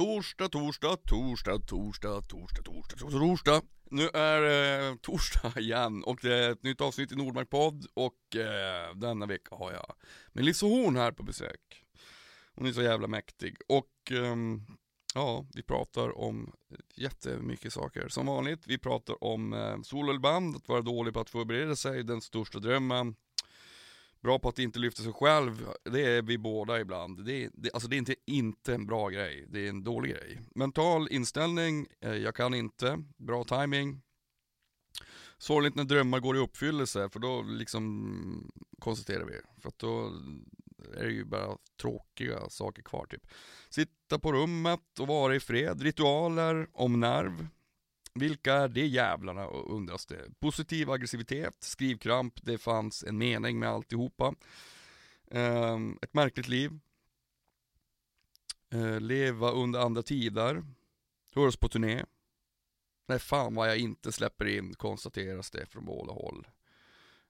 Torsdag, torsdag, torsdag, torsdag, torsdag, torsdag, torsdag, torsdag. Nu är det eh, torsdag igen och det är ett nytt avsnitt i Nordmark podd och eh, denna vecka har jag Melissa Horn här på besök. Hon är så jävla mäktig och eh, ja, vi pratar om jättemycket saker. Som vanligt, vi pratar om eh, solo att vara dålig på att förbereda sig, den största drömmen bra på att inte lyfta sig själv, det är vi båda ibland. Det är, det, alltså det är inte, inte en bra grej, det är en dålig grej. Mental inställning, eh, jag kan inte, bra timing. Sorgligt när drömmar går i uppfyllelse, för då liksom konstaterar vi. För att då är det ju bara tråkiga saker kvar typ. Sitta på rummet och vara i fred, ritualer, om nerv, vilka är de jävlarna undras det. Positiv aggressivitet, skrivkramp, det fanns en mening med alltihopa. Um, ett märkligt liv. Uh, leva under andra tider. Hörs på turné. Nej fan vad jag inte släpper in konstateras det från båda håll.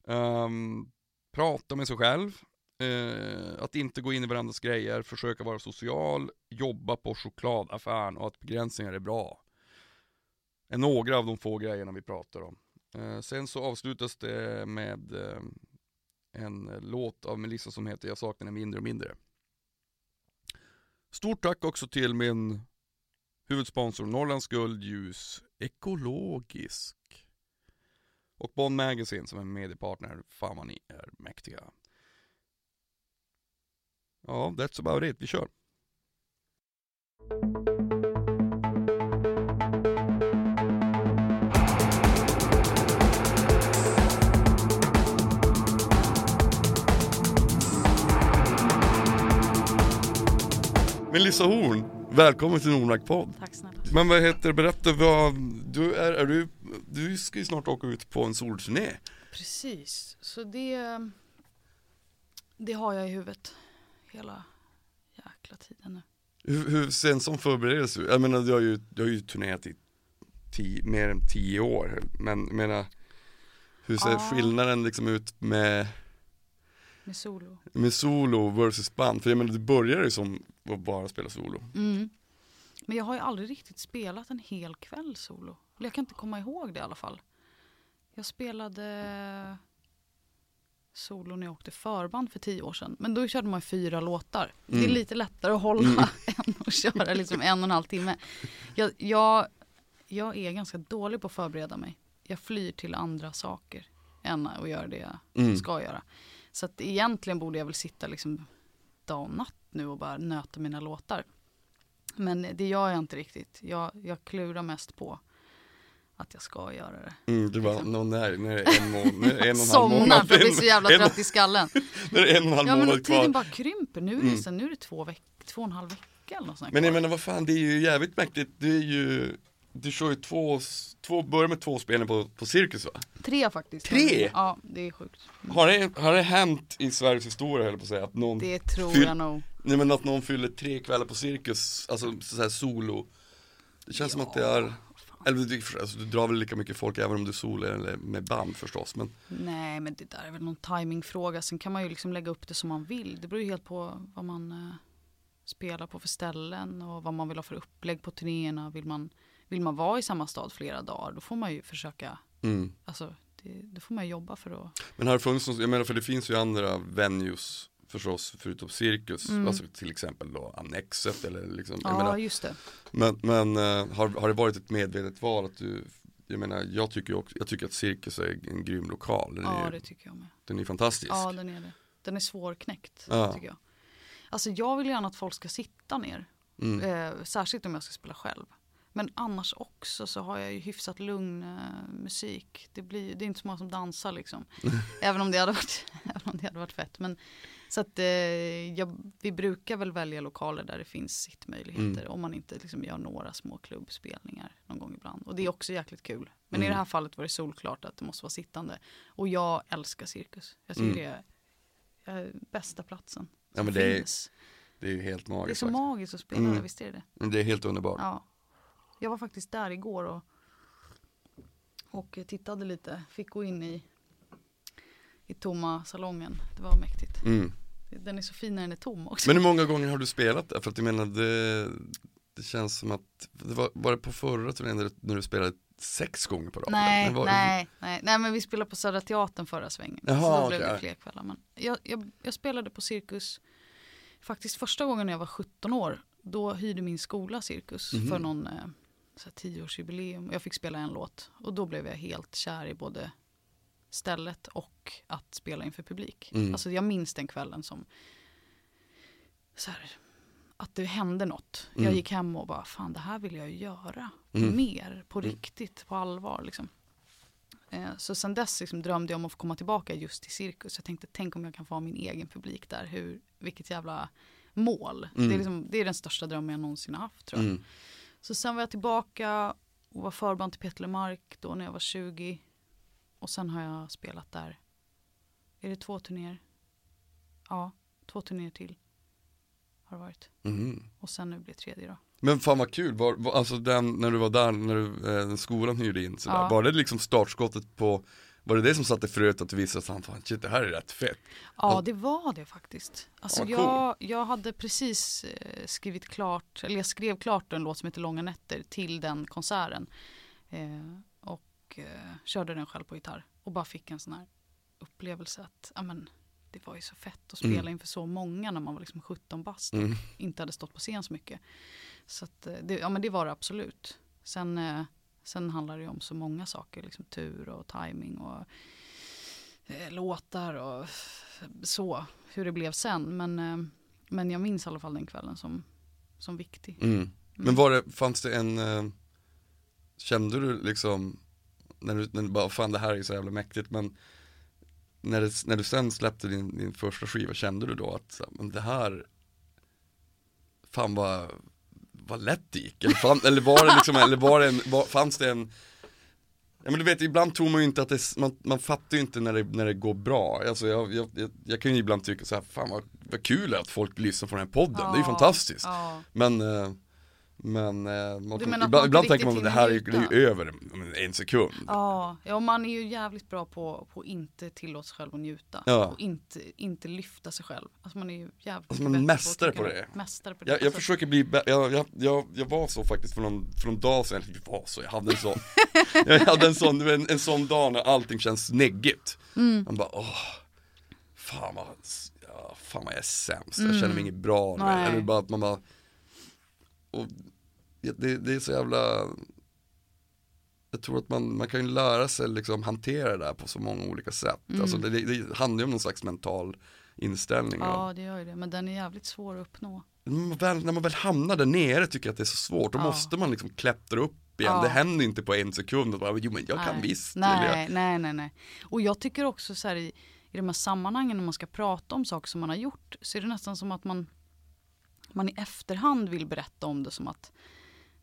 Um, prata med sig själv. Uh, att inte gå in i varandras grejer, försöka vara social, jobba på chokladaffären och att begränsningar är bra är några av de få grejerna vi pratar om. Eh, sen så avslutas det med eh, en låt av Melissa som heter Jag saknar dig mindre och mindre. Stort tack också till min huvudsponsor Norrlands Guld Ljus Ekologisk. Och Bond Magazine som är mediepartner. Fan vad ni är mäktiga. Ja, that's about it. Vi kör. Melissa Horn, välkommen till Nordmark podd. Tack snälla. Men vad heter, berätta vad, du är, är du, du ska ju snart åka ut på en solturné. Precis, så det, det har jag i huvudet hela jäkla tiden nu. Hur, hur sen som förberedelse, jag menar du har ju, du har ju turnerat i tio, mer än tio år, men jag menar hur ser Ja. skillnaden liksom ut med, Med solo. med solo versus band? För jag menar du började ju som att bara spela solo. Mm. Men jag har ju aldrig riktigt spelat en hel kväll solo. Eller jag kan inte komma ihåg det i alla fall. Jag spelade solo när jag åkte förband för tio år sedan. Men då körde man fyra låtar. Det är Mm. lite lättare att hålla än att köra liksom en och en halv timme. Jag, jag, jag är ganska dålig på att förbereda mig. Jag flyr till andra saker än att göra det jag Mm. ska göra. Så att egentligen borde jag väl sitta liksom dag och natt nu och bara nöta mina låtar. Men det gör jag inte riktigt. Jag, jag klurar mest på att jag ska göra det. Mm, det var, nå, när, när det är en, månad, när det är en och en halv Somnar månad för att bli så jävla en, trött i skallen. när det är en och en halv Ja men månad och tiden kvar. bara krymper. Nu är det, Mm. så, nu är det två, veck, två och en halv vecka eller något sånt Men jag kvar. menar vad fan, det är ju jävligt mäktigt. Det är ju, du kör ju två, två börjar med två spelningar på, på Cirkus va? Tre faktiskt. Tre? Ja, det är sjukt. Har det, har det hänt i Sveriges historia höll på att säga, att någon, Det tror jag nog. nej men att någon fyller tre kvällar på Cirkus, alltså så här solo. Det känns som att det är, eller du, alltså, du drar väl lika mycket folk även om du solo eller med band förstås, men Nej men det där är väl någon timingfråga. Sen kan man ju liksom lägga upp det som man vill. Det beror ju helt på vad man eh, spelar på för ställen och vad man vill ha för upplägg på turnéerna. Vill man, vill man vara i samma stad flera dagar då får man ju försöka, mm. alltså det, då får man jobba för att Men har det funnits jag menar för det finns ju andra venues förstås förutom Cirkus, Mm. alltså till exempel då Annexet eller liksom, Ja menar, just det. Men, men eh, har, har det varit ett medvetet val att du, jag menar jag tycker också, jag tycker att Cirkus är en grym lokal, den, Ja är, det tycker jag med. den är fantastisk. Ja den är det. Den är svårknäckt Ja. tycker jag. Alltså jag vill gärna att folk ska sitta ner. Mm. Eh, särskilt om jag ska spela själv. Men annars också så har jag ju hyfsat lugn eh, musik. Det, blir, det är inte så många som dansar liksom. även, om det hade varit, även om det hade varit fett. Men, så att eh, jag, vi brukar väl välja lokaler där det finns sittmöjligheter. Om man inte liksom gör några små klubbspelningar någon gång ibland. Och det är också jäkligt kul. Men i Mm. det här fallet var det solklart att det måste vara sittande. Och jag älskar cirkus. Jag tycker Mm. det är eh, bästa platsen. Ja, som men det är-. Det är ju helt det är magiskt så faktiskt. magiskt att spela Mm. visst är det det? Det är helt underbart. Ja. Jag var faktiskt där igår och, och tittade lite. Fick gå in i, i tomma salongen. Det var mäktigt. Mm. Den är så fin när den är tom också. Men hur många gånger har du spelat där? För att jag menar det, det känns som att, det var, var det på förra turnén när när du spelade sex gånger på raden? Nej, nej, nej, nej men vi spelade på Södra Teatern förra svängen. Jaha, så då blev okej. det fler kvällar. Men jag, jag, jag spelade på Cirkus faktiskt första gången när jag var 17 år. Då hyrde min skola Cirkus Mhm. för någon eh, så tioårsjubileum. Jag fick spela en låt och då blev jag helt kär i både stället och att spela inför publik. Mm. Alltså jag minns den kvällen som så här, att det hände något. Mm. Jag gick hem och bara, fan det här vill jag göra Mm. mer på Mm. riktigt, på allvar. Liksom. Eh, så sen dess liksom, drömde jag om att få komma tillbaka just till cirkus. Jag tänkte, tänk om jag kan få ha min egen publik där. Hur, vilket jävla mål. Mm. Det, är liksom, det är den största drömmen jag någonsin har haft tror jag. Mm. Så sen var jag tillbaka och var förband till Peter Lemark då när jag var 20. Och sen har jag spelat där. Är det två turnéer? Ja, två turnéer till. Har det varit. Mhm. Och sen nu blir det tredje då. Men fan vad kul, var, var, alltså den, när du var där, när du, eh, skolan hyrde in sådär, Ja. var det liksom startskottet på, var det det som satte fröet att visste att fan shit det här är rätt fett? Ja, det var det faktiskt. Alltså vad jag, jag hade precis eh, skrivit klart, eller jag skrev klart en låt som heter Långa nätter till den konserten. Eh, och eh, körde den själv på gitarr. Och bara fick en sån här upplevelse att, ja men det var ju så fett att spela Mm. inför så många när man var liksom 17 bast Mm. och inte hade stått på scen så mycket. Så att, eh, det, ja men det var det absolut. Sen, eh, sen handlar det ju om så många saker, liksom tur och timing och eh, låtar och så, hur det blev sen. Men, eh, men jag minns i alla fall den kvällen som, som viktig. Mm. Men var det, fanns det en, eh, kände du liksom, när du, när du bara, fan det här är så jävla mäktigt, men när, det, när du sen släppte din, din första skiva, kände du då att, men det här, fan vad, vad lätt det gick? Eller, fan, eller var det liksom, eller var det en, var, fanns det en Ja men du vet, ibland tror man ju inte att det, man, man fattar ju inte när det, när det går bra. Alltså jag, jag, jag, jag kan ju ibland tycka så här, fan vad, vad kul att folk lyssnar på den här podden, det är ju Ja, fantastiskt. Ja, Men, eh, men eh, man, ibland, man ibland tänker man att det här är, ju över en sekund. ja, ja, man är ju jävligt bra på att inte tillåta sig själv att njuta. Ja. Och inte, inte lyfta sig själv. Alltså man är ju jävligt Alltså man mästare tycka på det. Mästare på det. Jag, jag Alltså, försöker bli, jag, jag, jag, jag var så faktiskt för någon, för någon dag sedan, jag var så, jag hade en sån Jag hade en sån, en, en sån dag när allting känns neggigt Mm. Man bara åh Fan vad, ja, fan vad jag är sämst, jag känner mig inget bra. Nej. Eller bara att man bara och det, det är så jävla Jag tror att man, man kan ju lära sig liksom hantera det där på så många olika sätt Alltså det, det, handlar ju om någon slags mental inställning Ja, det gör ju det. Men den är jävligt svår att uppnå. när man, väl, när man väl hamnar där nere tycker jag att det är så svårt, då Ja. måste man liksom klättra upp igen, Ja. det händer inte på en sekund bara, jo men jag kan Nej. visst. eller jag- Nej, nej, nej, nej. Och jag tycker också så här i, i de här sammanhangen när man ska prata om saker som man har gjort så är det nästan som att man, man i efterhand vill berätta om det som att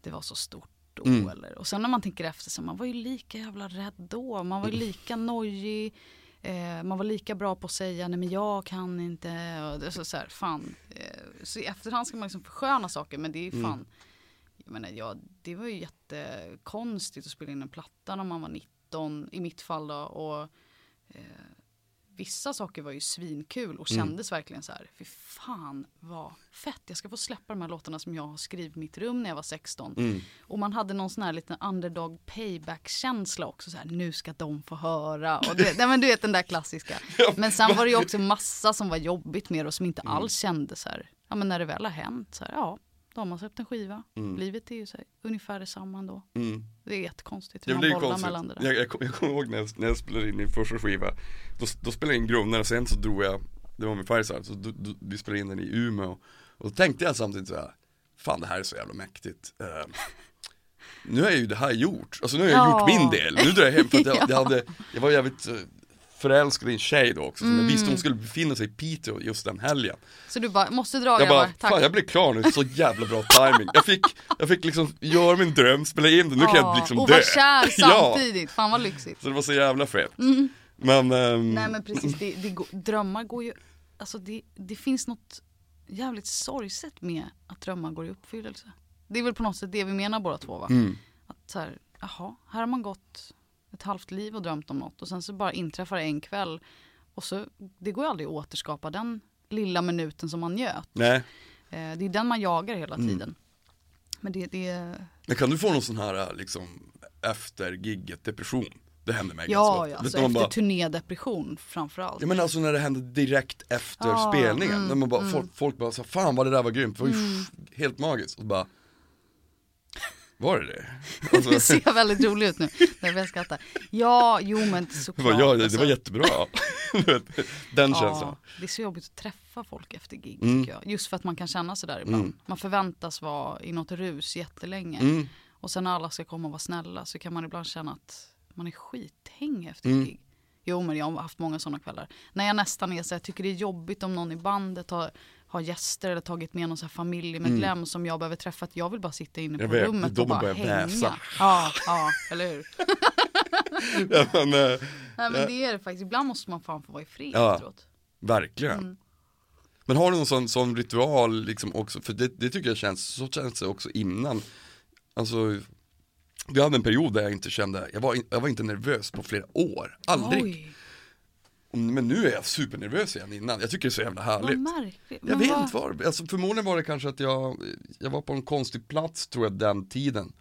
det var så stort då. Mm. Eller, och sen när man tänker efter så man var ju lika jävla rädd då. Man var ju lika nojig. Eh, man var lika bra på att säga nej men jag kan inte. Och det så, så här, fan. Eh, så i efterhand ska man liksom försköna saker men det är ju fan. Jag menar, ja, det var ju jättekonstigt att spela in en platta när man var 19 i mitt fall då. Och, eh, vissa saker var ju svinkul och Mm. kändes verkligen så här. Fy fan vad fett. Jag ska få släppa de här låtarna som jag har skrivit i mitt rum när jag var 16. Mm. Och man hade någon sån här liten underdog payback känsla också. Så här, nu ska de få höra. Och det, nej, men du vet den där klassiska. Men sen var det ju också massa som var jobbigt med och som inte Mm. alls kändes så här. Ja men när det väl har hänt så här, ja. Då har man släppt en skiva. Mm. Livet är ju så här, ungefär detsamma ändå. Mm. Det är jättekonstigt hur man det bollar konstigt. mellan det där. Jag, jag, jag kommer ihåg när jag, när jag spelade in min första skiva, då, då spelade jag in grunderna, sen så drog jag, det var med Fireside, så då, då, vi spelade in den i Umeå. Och då tänkte jag samtidigt så här, fan det här är så jävla mäktigt. Eh, nu är ju det här gjort, alltså nu har jag Ja. gjort min del, nu drar jag hem för att jag, Ja. jag hade, jag var jävligt eh, förälskad i en tjej då också, som jag Mm. visste hon skulle befinna sig i Piteå just den helgen. Så du bara, måste dra Jag grabbar, bara, tack. fan jag blev klar nu, så jävla bra timing. Jag fick, jag fick liksom göra min dröm, spela in den, nu kan jag Ja, liksom och dö. vara kär Ja. samtidigt, fan vad lyxigt. Så det var så jävla fett. Men, ehm, Nej men precis, det, det går, drömmar går ju, alltså det, det finns något jävligt sorgset med att drömmar går i uppfyllelse. Det är väl på något sätt det vi menar båda två va? mm, Att så här, jaha, här har man gått ett halvt liv och drömt om något och sen så bara inträffar det en kväll och så, det går ju aldrig att återskapa den lilla minuten som man njöt. nej, Eh, det är den man jagar hela Mm. tiden. Men det, det Men kan du få någon sån här liksom efter gigget depression? Det händer mig ja, ganska ja ofta. alltså du, man efter bara, turnédepression framförallt. Ja men alltså när det händer direkt efter Ja, spelningen, mm, när man bara, mm. folk, folk bara så fan vad det där var grymt, det var ju Mm. helt magiskt och bara Var det det? Alltså, ser väldigt roligt ut nu, när jag skrattar. Ja, jo men såklart. ja, det alltså. var jättebra, Du vet, den känslan Ja, det är så jobbigt att träffa folk efter gig Mm. tycker jag. Just för att man kan känna sig där ibland. Mm. Man förväntas vara i något rus jättelänge. mm. Och sen när alla ska komma och vara snälla så kan man ibland känna att man är skithäng efter Mm. gig. Jo men jag har haft många sådana kvällar. När jag nästan är så här, tycker det är jobbigt om någon i bandet har, har gäster eller tagit med någon så här familjemedlem som jag behöver träffa. Att jag vill bara sitta inne Mm. Jag på vet, rummet och bara hänga. väsa. Ja, ja, eller hur? ja, men, eh, Nej men det är det faktiskt. Ibland måste man fan få vara i fred Ja. efteråt. Verkligen Mm. Men har du någon sån, sån ritual liksom också, för det, det tycker jag känns, så känns det också innan Alltså Vi hade en period där jag inte kände, jag var, jag var inte nervös på flera år, aldrig Oj, Men nu är jag supernervös igen innan, jag tycker det är så jävla vad härligt märkligt. Jag vet vad- inte vad, alltså förmodligen var det kanske att jag, jag var på en konstig plats tror jag den tiden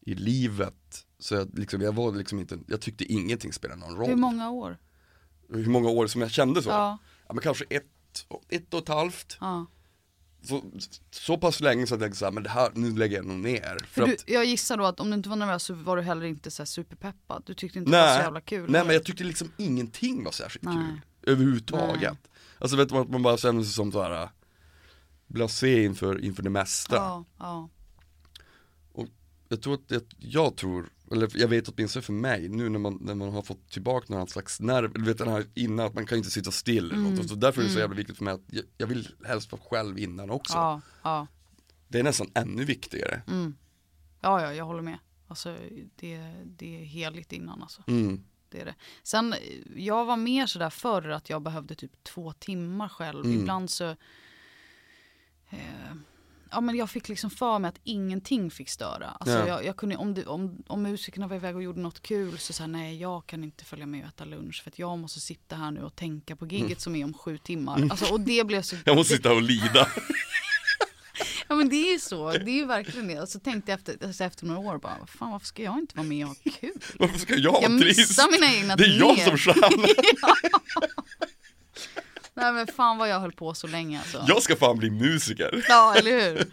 I livet Så jag, liksom, jag var liksom inte, jag tyckte ingenting spelade någon roll Hur många år? Hur många år som jag kände så? Ja, Ja men kanske ett, ett och ett halvt ja. Så, så pass länge så att jag tänkte så här, men det här, nu lägger jag nog ner. För du, att, jag gissar då att om du inte var nervös så var du heller inte så superpeppad. Du tyckte inte det var så nej, jävla kul. nej eller? men jag tyckte liksom ingenting var särskilt Nej. kul. Överhuvudtaget. Alltså vet att man bara känner sig som så här äh, blasé inför, inför det mesta. Ja, ja. Jag tror att, det, jag tror, eller jag vet åtminstone för mig, nu när man, när man har fått tillbaka någon slags nerv, eller vet den här innan att man kan inte sitta still eller Mm, något. Så därför är det så mm. jävla viktigt för mig att jag, jag vill helst vara själv innan också. Ja, ja. Det är nästan ännu viktigare. Mm. Ja, ja, jag håller med. Alltså det, det är heligt innan alltså. Mm. Det är det. Sen, jag var mer sådär förr att jag behövde typ två timmar själv. Mm. Ibland så... Eh, ja men jag fick liksom för mig att ingenting fick störa. Alltså Ja. jag, jag kunde, om, det, om, om musikerna var iväg och gjorde något kul så sa nej jag kan inte följa med och äta lunch för att jag måste sitta här nu och tänka på gigget som är om sju timmar. Alltså, och det blev så... Mm. Jag måste sitta och lida. Ja men det är ju så, det är ju verkligen det. Och så tänkte jag efter, alltså efter några år bara, fan varför ska jag inte vara med och ha kul? Varför ska jag vara Jag trist? missar mina egna Det är jag som stjärna. Nej men fan vad jag höll på så länge alltså. Jag ska fan bli musiker. Ja eller hur?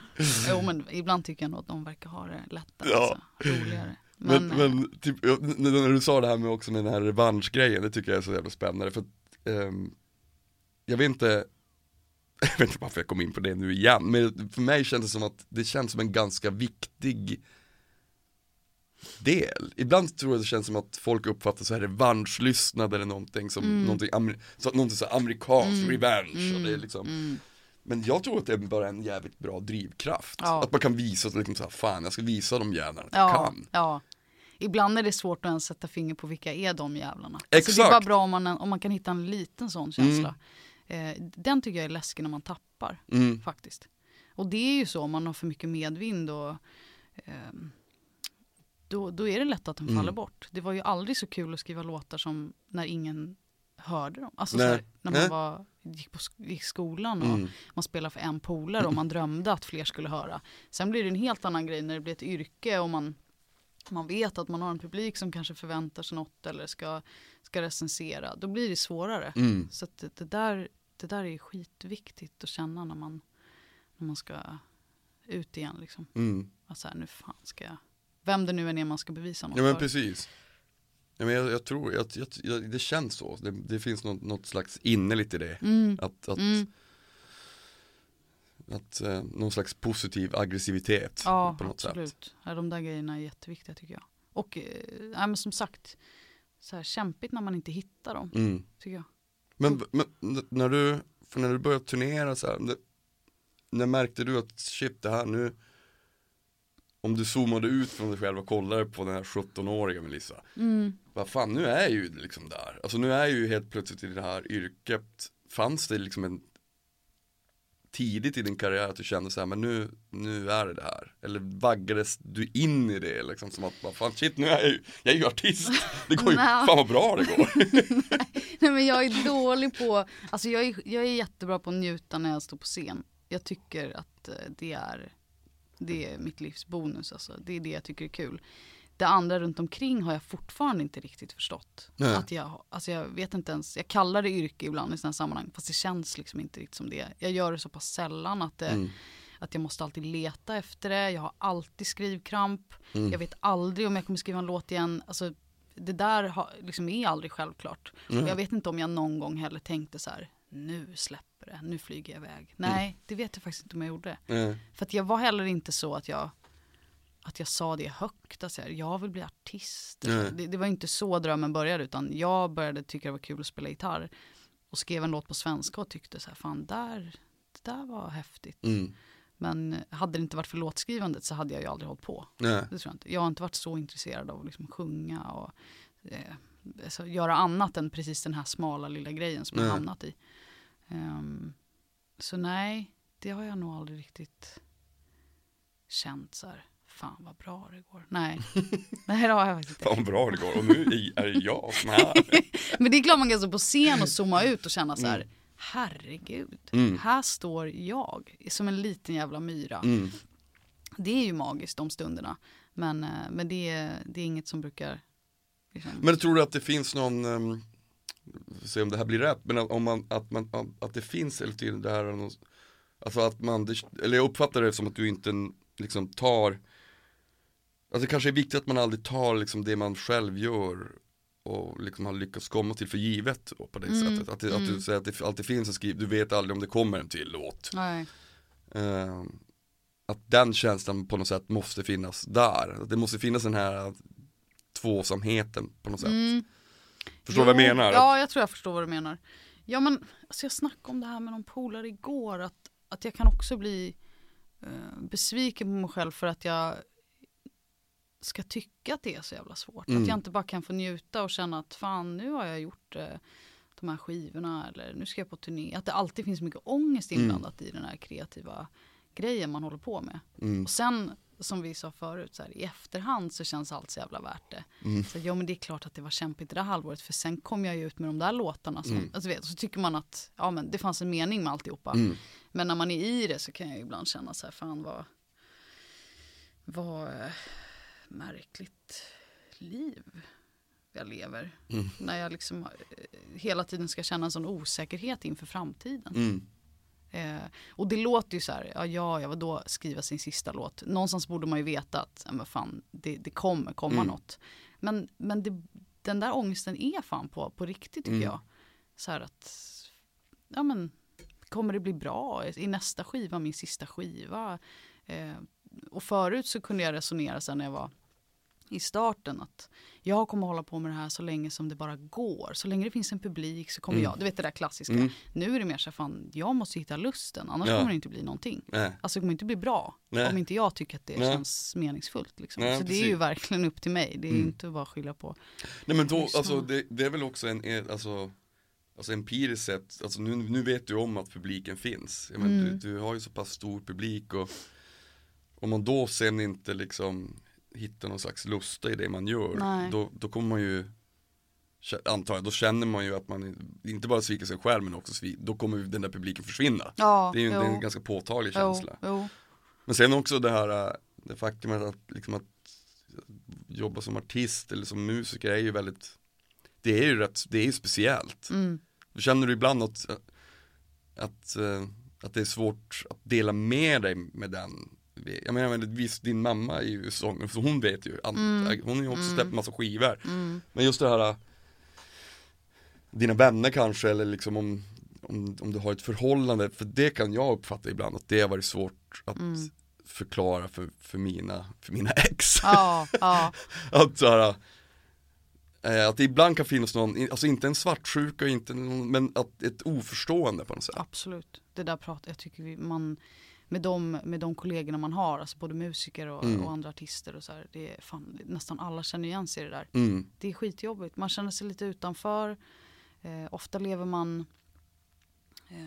Jo men ibland tycker jag nog att de verkar ha det lättare, Ja. alltså. roligare. Men, Men, men, typ, när du sa det här med också med den här revanschgrejen, det tycker jag är så jävla spännande för ehm, Jag vet inte Jag vet inte varför jag kom in på det nu igen, men för mig känns det som att det känns som en ganska viktig del. Ibland tror jag det känns som att folk uppfattar så här revanschlystnad eller någonting som Mm. någonting, så, någonting så amerikanskt, Mm. revenge och det är mm, liksom mm. Men jag tror att det är bara en jävligt bra drivkraft. Ja. Att man kan visa att liksom så här, fan jag ska visa de jävlarna att jag Ja, kan. ja. Ibland är det svårt att ens sätta finger på vilka är de jävlarna. Alltså, Exakt. det är bara bra om man, om man kan hitta en liten sån känsla. Eh, den tycker jag är läskig när man tappar. Mm. faktiskt. Och det är ju så om man har för mycket medvind och ehm, då, då är det lätt att de Mm. faller bort. Det var ju aldrig så kul att skriva låtar som när ingen hörde dem. Alltså här, när man Nej. var, gick på gick skolan och Mm. man spelade för en polare och man drömde att fler skulle höra. Sen blir det en helt annan grej när det blir ett yrke och man, man vet att man har en publik som kanske förväntar sig något eller ska, ska recensera. Då blir det svårare. Mm. Så det, det, där, det där är skitviktigt att känna när man, när man ska ut igen. Liksom. Mm. Att så här, nu fan ska jag, vem det nu än är man ska bevisa något Ja men för. precis. Ja, men jag, jag tror, jag, jag, det känns så. Det, det finns något, något slags innerligt i det. Mm. Att, att, Mm. att eh, någon slags positiv aggressivitet Ja, på något sätt. absolut. Ja, de där grejerna är jätteviktiga tycker jag. Och eh, men som sagt, så här, kämpigt när man inte hittar dem, Mm. tycker jag. Men, men när du, för när du började turnera så här, när märkte du att shit det här nu om du zoomade ut från dig själv och kollade på den här 17-åriga Melissa Mm. Vad fan nu är jag ju liksom där, alltså nu är jag ju helt plötsligt i det här yrket Fanns det liksom en tidigt i din karriär att du kände så här, men nu, nu är det det här? Eller vaggades du in i det liksom som att, vad fan shit nu är jag ju, jag är ju artist, det går ju, fan vad bra det går Nej men jag är dålig på, alltså jag är, jag är jättebra på att njuta när jag står på scen. Jag tycker att eh, det är Det är mitt livs bonus alltså. Det är det jag tycker är kul. Det andra runt omkring har jag fortfarande inte riktigt förstått. Nej. Att jag, alltså jag vet inte ens, jag kallar det yrke ibland i sådana sammanhang fast det känns liksom inte riktigt som det. Jag gör det så pass sällan att, det, Mm. att jag måste alltid leta efter det. Jag har alltid skrivkramp. Mm. Jag vet aldrig om jag kommer skriva en låt igen. Alltså, det där har, liksom är aldrig självklart. Mm. Och jag vet inte om jag någon gång heller tänkte så här, nu släpper det, nu flyger jag iväg. Nej, det vet jag faktiskt inte om jag gjorde. Eh, För att jag var heller inte så att jag, att jag sa det högt, att så här, jag vill bli artist. Nej. Det, det var inte så drömmen började, utan jag började tycka det var kul att spela gitarr. Och skrev en låt på svenska och tyckte så här, fan där, det där var häftigt. Mm. Men hade det inte varit för låtskrivandet så hade jag ju aldrig hållit på. Nej. Det tror jag inte. Jag har inte varit så intresserad av att liksom sjunga och eh, alltså göra annat än precis den här smala lilla grejen som jag hamnat i. Ehm, så nej, det har jag nog aldrig riktigt känt så här. Fan vad bra det går. Nej, nej det har jag faktiskt Fan inte. vad bra det går och nu är jag som är här. Men det är klart man kan stå på scen och zooma ut och känna så här. Herregud, Mm. här står jag som en liten jävla myra. Mm. Det är ju magiskt de stunderna. Men, eh, men det, är, det är inget som brukar... Liksom, Men tror du att det finns någon, um, se om det här blir rätt, men att, om man, att, man, att det finns eller till det här, någon- alltså att man, det- eller jag uppfattar det som att du inte liksom tar, alltså det kanske är viktigt att man aldrig tar liksom det man själv gör och liksom har lyckats komma till för givet på det Mm, sättet. Att, det, att du mm. säger att det alltid finns en skriv, du vet aldrig om det kommer en till låt. Ehm, att den känslan på något sätt måste finnas där. Att Det måste finnas den här tvåsamheten på något sätt. Mm. Förstår du vad jag menar? Ja, jag tror jag förstår vad du menar. Ja, men alltså jag snackade om det här med någon polare igår. Att, att jag kan också bli eh, besviken på mig själv för att jag ska tycka att det är så jävla svårt. Mm. Att jag inte bara kan få njuta och känna att fan nu har jag gjort eh, de här skivorna eller nu ska jag på turné. Att det alltid finns mycket ångest Mm. inblandat i den här kreativa grejen man håller på med. Mm. Och sen som vi sa förut, så här, i efterhand så känns allt så jävla värt det. Mm. Så, ja men det är klart att det var kämpigt det där halvåret för sen kom jag ju ut med de där låtarna. Som, Mm. alltså, vet, så tycker man att ja, men det fanns en mening med alltihopa. Mm. Men när man är i det så kan jag ibland känna så här, fan vad, vad eh, märkligt liv jag lever. Mm. När jag liksom eh, hela tiden ska känna en sån osäkerhet inför framtiden. Eh, och det låter ju så här, ja, ja, ja då skriva sin sista låt. Någonstans borde man ju veta att, ja, men fan, det, det kommer komma Mm. något. Men, men det, den där ångesten är fan på, på riktigt tycker Mm. jag. Så här att, ja men, kommer det bli bra? I nästa skiva, min sista skiva? Eh, och förut så kunde jag resonera sen när jag var i starten att jag kommer hålla på med det här så länge som det bara går. Så länge det finns en publik så kommer Mm. jag, du vet det där klassiska. Mm. Nu är det mer så här, fan jag måste hitta lusten annars Ja. kommer det inte bli någonting. Nej. Alltså det kommer inte bli bra Nej. om inte jag tycker att det Nej. känns meningsfullt. Liksom. Så det är ju precis. verkligen upp till mig, det är Mm. inte bara att skylla på. Nej men då, alltså det, det är väl också en, alltså Alltså empiriskt sett, alltså nu, nu vet du om att publiken finns. Jag menar, Mm. du, du har ju så pass stor publik och om man då sen inte liksom hittar någon slags lusta i det man gör, Nej. då, då kommer man ju Antar jag, då känner man ju att man inte bara sviker sig själv men också svik, då kommer den där publiken försvinna. Ja, Det är ju en, en ganska påtaglig känsla. Jo, jo. Men sen också det här, äh, det faktumet att, liksom att jobba som artist eller som musiker är ju väldigt Det är ju rätt, det är ju speciellt. Mm. Känner du ibland att, att, äh, att det är svårt att dela med dig med den jag menar men visst din mamma är ju sångare så hon vet ju, an- Mm. hon har ju också Mm. släppt massa skivor Mm. Men just det här äh, Dina vänner kanske eller liksom om, om, om du har ett förhållande, för det kan jag uppfatta ibland att det har varit svårt att Mm. förklara för, för, mina, för mina ex. Ja, ja, att så här, eh, att det ibland kan finnas någon, alltså inte en svartsjuka, inte någon, men att ett oförstående på något sätt. absolut. Det där pratar jag tycker vi, man med de, med de kollegorna man har, alltså både musiker och, Mm. och andra artister och så här, det är fan, nästan alla känner igen sig i det där. Mm, Det är skitjobbigt, man känner sig lite utanför. Eh, ofta lever man eh,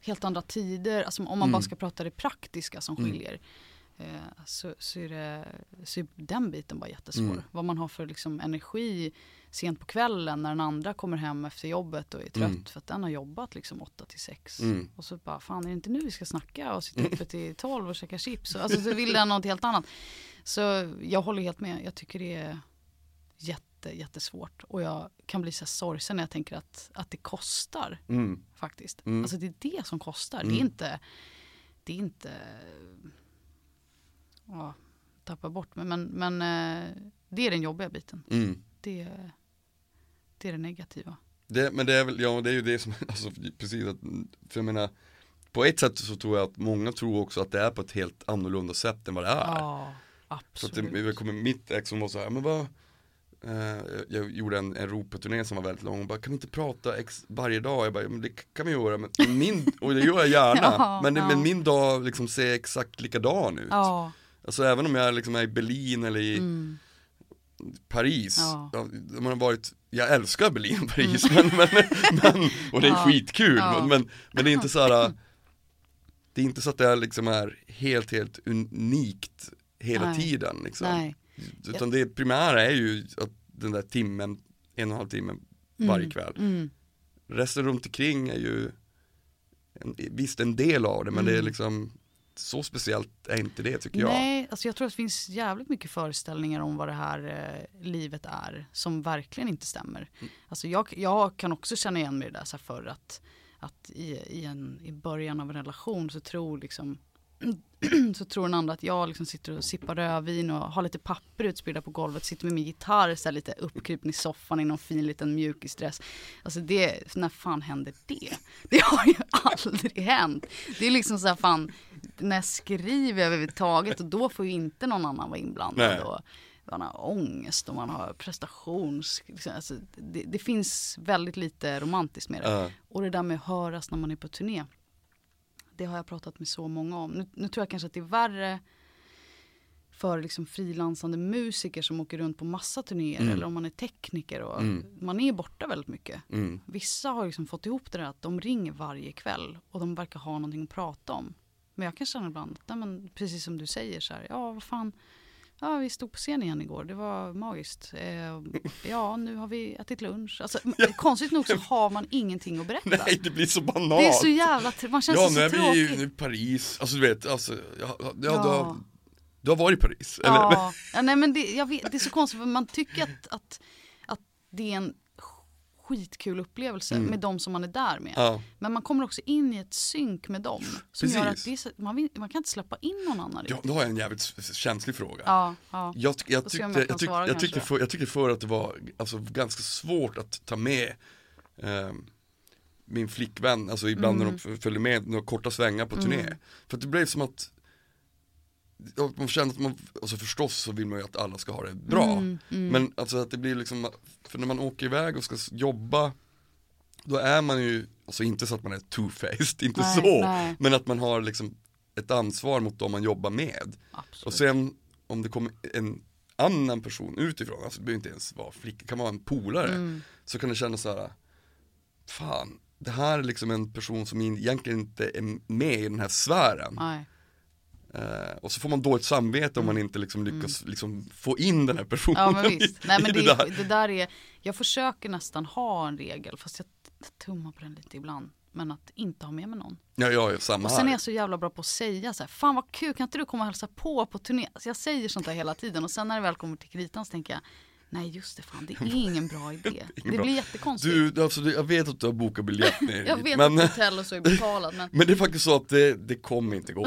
helt andra tider, alltså om man Mm. bara ska prata det praktiska som Mm. skiljer. Eh, så, så, är det, så är den biten bara jättesvår. Mm. Vad man har för liksom, energi sent på kvällen när den andra kommer hem efter jobbet och är trött Mm. för att den har jobbat liksom 8 till 6. Mm. Och så bara, fan är det inte nu vi ska snacka och sitta uppe till 12 och käka chips? Alltså så vill den något helt annat. Så jag håller helt med, jag tycker det är jätte, jättesvårt. Och jag kan bli så sorgsen när jag tänker att, att det kostar Mm. faktiskt. Mm. Alltså det är det som kostar. Det Mm. är inte, det är inte, ja, tappa bort mig. Men, men eh, det är den jobbiga biten. Det, är- det är det negativa. Det, men det är väl, ja det är ju det som, alltså precis att, för jag menar På ett sätt så tror jag att många tror också att det är på ett helt annorlunda sätt än vad det är Ja, Så att det, absolut. kommer mitt ex som var så här, men vad eh, Jag gjorde en Europaturné som var väldigt lång och bara, kan vi inte prata ex varje dag? Jag bara, men det kan vi göra, men min, och det gör jag gärna Ja, men, ja. men min dag liksom ser exakt likadan ut Ja, Alltså även om jag liksom är i Berlin eller i mm, Paris, Ja. ja. man har varit, jag älskar Berlin och Paris men, men, men, och det är Ja. skitkul Ja. men, men, det är inte så här Det är inte så att det liksom är helt helt unikt hela Nej. tiden liksom. nej. Utan det primära är ju att den där timmen, en och en halv timme Mm, varje kväll Mm, Resten runt omkring är ju en, Visst en del av det men det är Mm. liksom Så speciellt är inte det tycker jag Nej, alltså jag tror att det finns jävligt mycket föreställningar om vad det här eh, livet är som verkligen inte stämmer. Mm. Alltså jag, jag kan också känna igen mig i det där så här förr att, att i, i, en, i början av en relation så tror liksom så tror den andra att jag liksom sitter och sippar rödvin och har lite papper utspridda på golvet, sitter med min gitarr så lite uppkrypen i soffan i någon fin liten mjukisdress. Alltså det, när fan hände det? Det har ju aldrig hänt. Det är liksom så här fan, skriver överhuvudtaget och då får ju inte någon annan vara inblandad. Nej. Och man har ångest och man har prestations... Liksom, alltså, det, det finns väldigt lite romantiskt med det. Ja. Och det där med att höras när man är på turné. Det har jag pratat med så många om. Nu, nu tror jag kanske att det är värre för liksom frilansande musiker som åker runt på massa turnéer Mm. eller om man är tekniker och Mm. man är borta väldigt mycket. mm. Vissa har liksom fått ihop det där att de ringer varje kväll och de verkar ha någonting att prata om. Men jag kan känna ibland, nej men precis som du säger så här, ja vad fan, ja vi stod på scen igen igår, det var magiskt. Eh, ja nu har vi ätit lunch. Alltså, Konstigt nog så har man ingenting att berätta. Nej det blir så banalt det är så jävla, man känns Ja så, nu är vi i Paris, alltså du vet, alltså, ja, ja, Du, har, Ja. du har varit i Paris, eller? Ja, ja nej men det, vet, det är så konstigt för man tycker att, att, att det är en skitkul upplevelse Mm. med de som man är där med. Ja, Men man kommer också in i ett synk med dem. Som gör att Precis. det är man, vill, man kan inte släppa in någon annan ja, då har jag en jävligt känslig fråga Ja, ja. Jag, jag, tyckte, jag, tyck, svara jag, tyckte för, jag tyckte förr att det var alltså, ganska svårt att ta med ehm, min flickvän, alltså ibland Mm. när de f- följde med några korta svängar på turné. Mm. För det blev som att ja, man kände att man, alltså förstås så vill man ju att alla ska ha det bra. Mm, mm. Men alltså att det blir liksom, för när man åker iväg och ska jobba Då är man ju, alltså inte så att man är two-faced, inte Nej, så nej. Men att man har liksom ett ansvar mot dem man jobbar med Absolut. Och sen om det kommer en annan person utifrån, alltså det behöver inte ens vara flicka, det kan vara en polare Mm. Så kan det kännas så här. Fan, det här är liksom en person som egentligen inte är med i den här sfären Nej. Eh, och så får man dåligt samvete om man inte liksom lyckas liksom få in den här personen Mm. Ja men visst. Nej, men det, det där. det där är, jag försöker nästan ha en regel fast jag tummar på den lite ibland. Men att inte ha med mig någon. Ja, ja, samma Och sen är här. jag så jävla bra på att säga så här, fan vad kul, kan inte du komma och hälsa på på turné? Alltså jag säger sånt där hela tiden och sen när det väl kommer till kritan så tänker jag, nej just det fan, det är ingen bra idé. Det bra. blir jättekonstigt. Du, alltså, jag vet att du har bokat biljett ner jag vet men, att och så är betalat men, men det är faktiskt så att det, det kommer inte gå.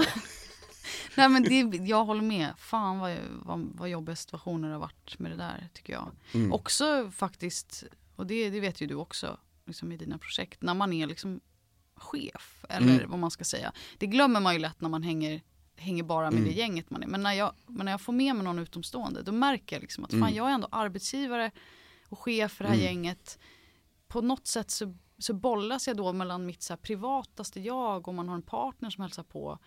Nej, men det, jag håller med. Fan vad, vad, vad jobbiga situationer det har varit med det där tycker jag. Mm. Också faktiskt, och det, det vet ju du också liksom i dina projekt, när man är liksom chef eller Mm. vad man ska säga. Det glömmer man ju lätt när man hänger, hänger bara med Mm. det gänget man är. Men när, jag, men när jag får med mig någon utomstående då märker jag liksom att fan Mm. jag är ändå arbetsgivare och chef för det här Mm. gänget. På något sätt så, så bollas jag då mellan mitt så privataste jag och man har en partner som hälsar på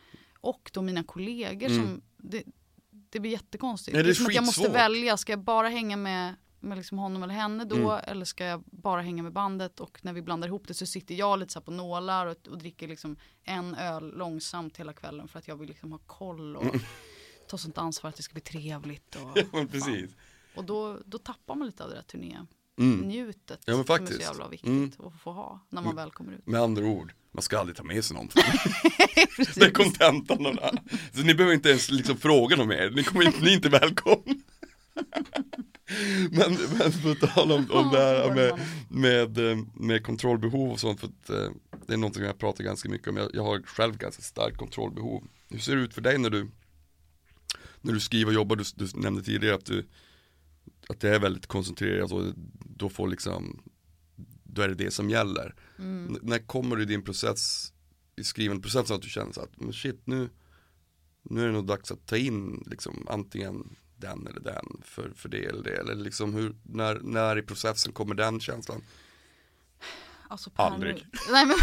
och då mina kollegor Mm. som det, det blir jättekonstigt. Nej, det är som att jag måste välja, ska jag bara hänga med, med liksom honom eller henne då Mm. eller ska jag bara hänga med bandet och när vi blandar ihop det så sitter jag lite så på nålar och, och dricker liksom en öl långsamt hela kvällen för att jag vill liksom ha koll och Mm. ta sånt ansvar att det ska bli trevligt. Och, Ja precis. och då, då tappar man lite av det där turné. Mm. Njutet Ja, men som är faktiskt. så jävla viktigt Mm. att få ha när man väl kommer ut. Med andra ord, man ska aldrig ta med sig någonting. det är kontentan av det här. Så ni behöver inte ens liksom fråga något mer, ni, kommer inte, ni är inte välkomna. men, men på tal om, om det här med, med, eh, med kontrollbehov och sånt, för att, eh, det är någonting jag pratar ganska mycket om. Jag, jag har själv ganska starkt kontrollbehov. Hur ser det ut för dig när du, när du skriver och jobbar? Du, du nämnde tidigare att du, att det är väldigt koncentrerat och då får liksom, då är det det som gäller. Mm. När kommer du i din process, i skrivandeprocessen att du känner så att, men shit nu, nu är det nog dags att ta in liksom antingen den eller den för, för det eller det. Eller liksom hur, när, när i processen kommer den känslan? Alltså, Aldrig. Nej, men,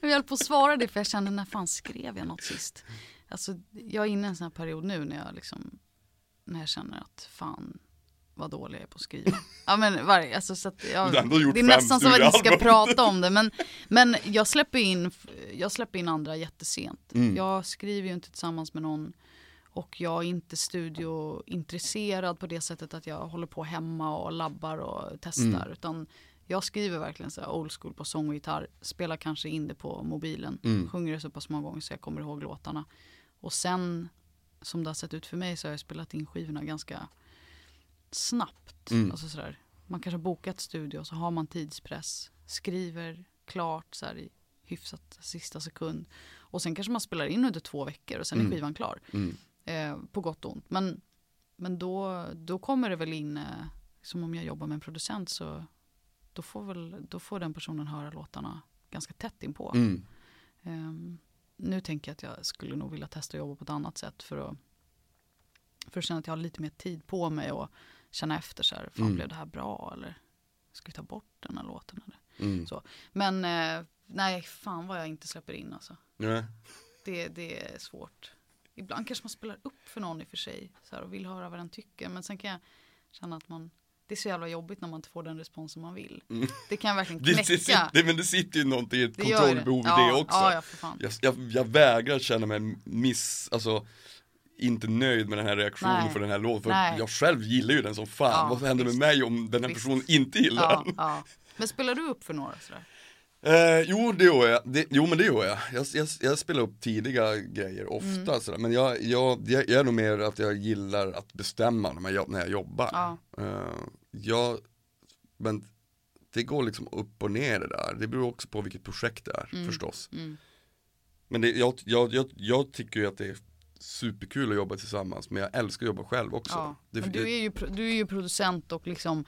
jag höll på att svara det för jag kände när fan skrev jag något sist? Alltså, jag är inne i en sån här period nu när jag liksom när jag känner att fan vad dålig jag är på att skriva. Ja men varje, alltså, så att gjort det är nästan som att vi ska prata om det men, men jag släpper in, jag släpper in andra jättesent. Mm. Jag skriver ju inte tillsammans med någon och jag är inte studiointresserad på det sättet att jag håller på hemma och labbar och testar. Mm. Utan jag skriver verkligen så här old school på sång och gitarr. Spelar kanske in det på mobilen. Mm. Sjunger det så pass många gånger så jag kommer ihåg låtarna. Och sen som det har sett ut för mig så har jag spelat in skivorna ganska snabbt. Mm. Alltså sådär. Man kanske har bokat studio så har man tidspress. Skriver klart så här i hyfsat sista sekund. Och sen kanske man spelar in under två veckor och sen Mm. är skivan klar. Mm. Eh, på gott och ont. Men, men då, då kommer det väl in, eh, som om jag jobbar med en producent så då får, väl, då får den personen höra låtarna ganska tätt inpå. Mm. Ehm, nu tänker jag att jag skulle nog vilja testa att jobba på ett annat sätt för att, för att känna att jag har lite mer tid på mig och känna efter så här, fan Mm. blev det här bra eller ska vi ta bort den här låten eller? Mm. Så. Men eh, nej, fan vad jag inte släpper in alltså. Ja. Det, det är svårt. Ibland kanske man spelar upp för någon i och för sig så här, och vill höra vad den tycker. Men sen kan jag känna att man, det är så jävla jobbigt när man inte får den responsen man vill. Mm. Det kan jag verkligen Det, knäcka. det, det, men det sitter ju någonting, ett Det gör kontrollbehov i ja, det också. Ja. Jag, jag, jag vägrar känna mig miss, alltså inte nöjd med den här reaktionen Nej. för den här låten. För Nej. jag själv gillar ju den som fan. Ja, Vad händer med visst. mig om den här Visst. personen inte gillar Ja, den? ja. Men spelar du upp för några sådär? Eh, jo, det gör jag. Det, jo, men det gör jag. Jag, jag. jag spelar upp tidiga grejer ofta Mm. sådär. Men jag, jag, jag är nog mer att jag gillar att bestämma när jag, när jag jobbar. Ja. Eh, jag, men det går liksom upp och ner det där. Det beror också på vilket projekt det är Mm. förstås. Mm. Men det, jag, jag, jag, jag tycker ju att det är superkul att jobba tillsammans men jag älskar att jobba själv också. Ja. Det, du är, ju, du är ju producent och liksom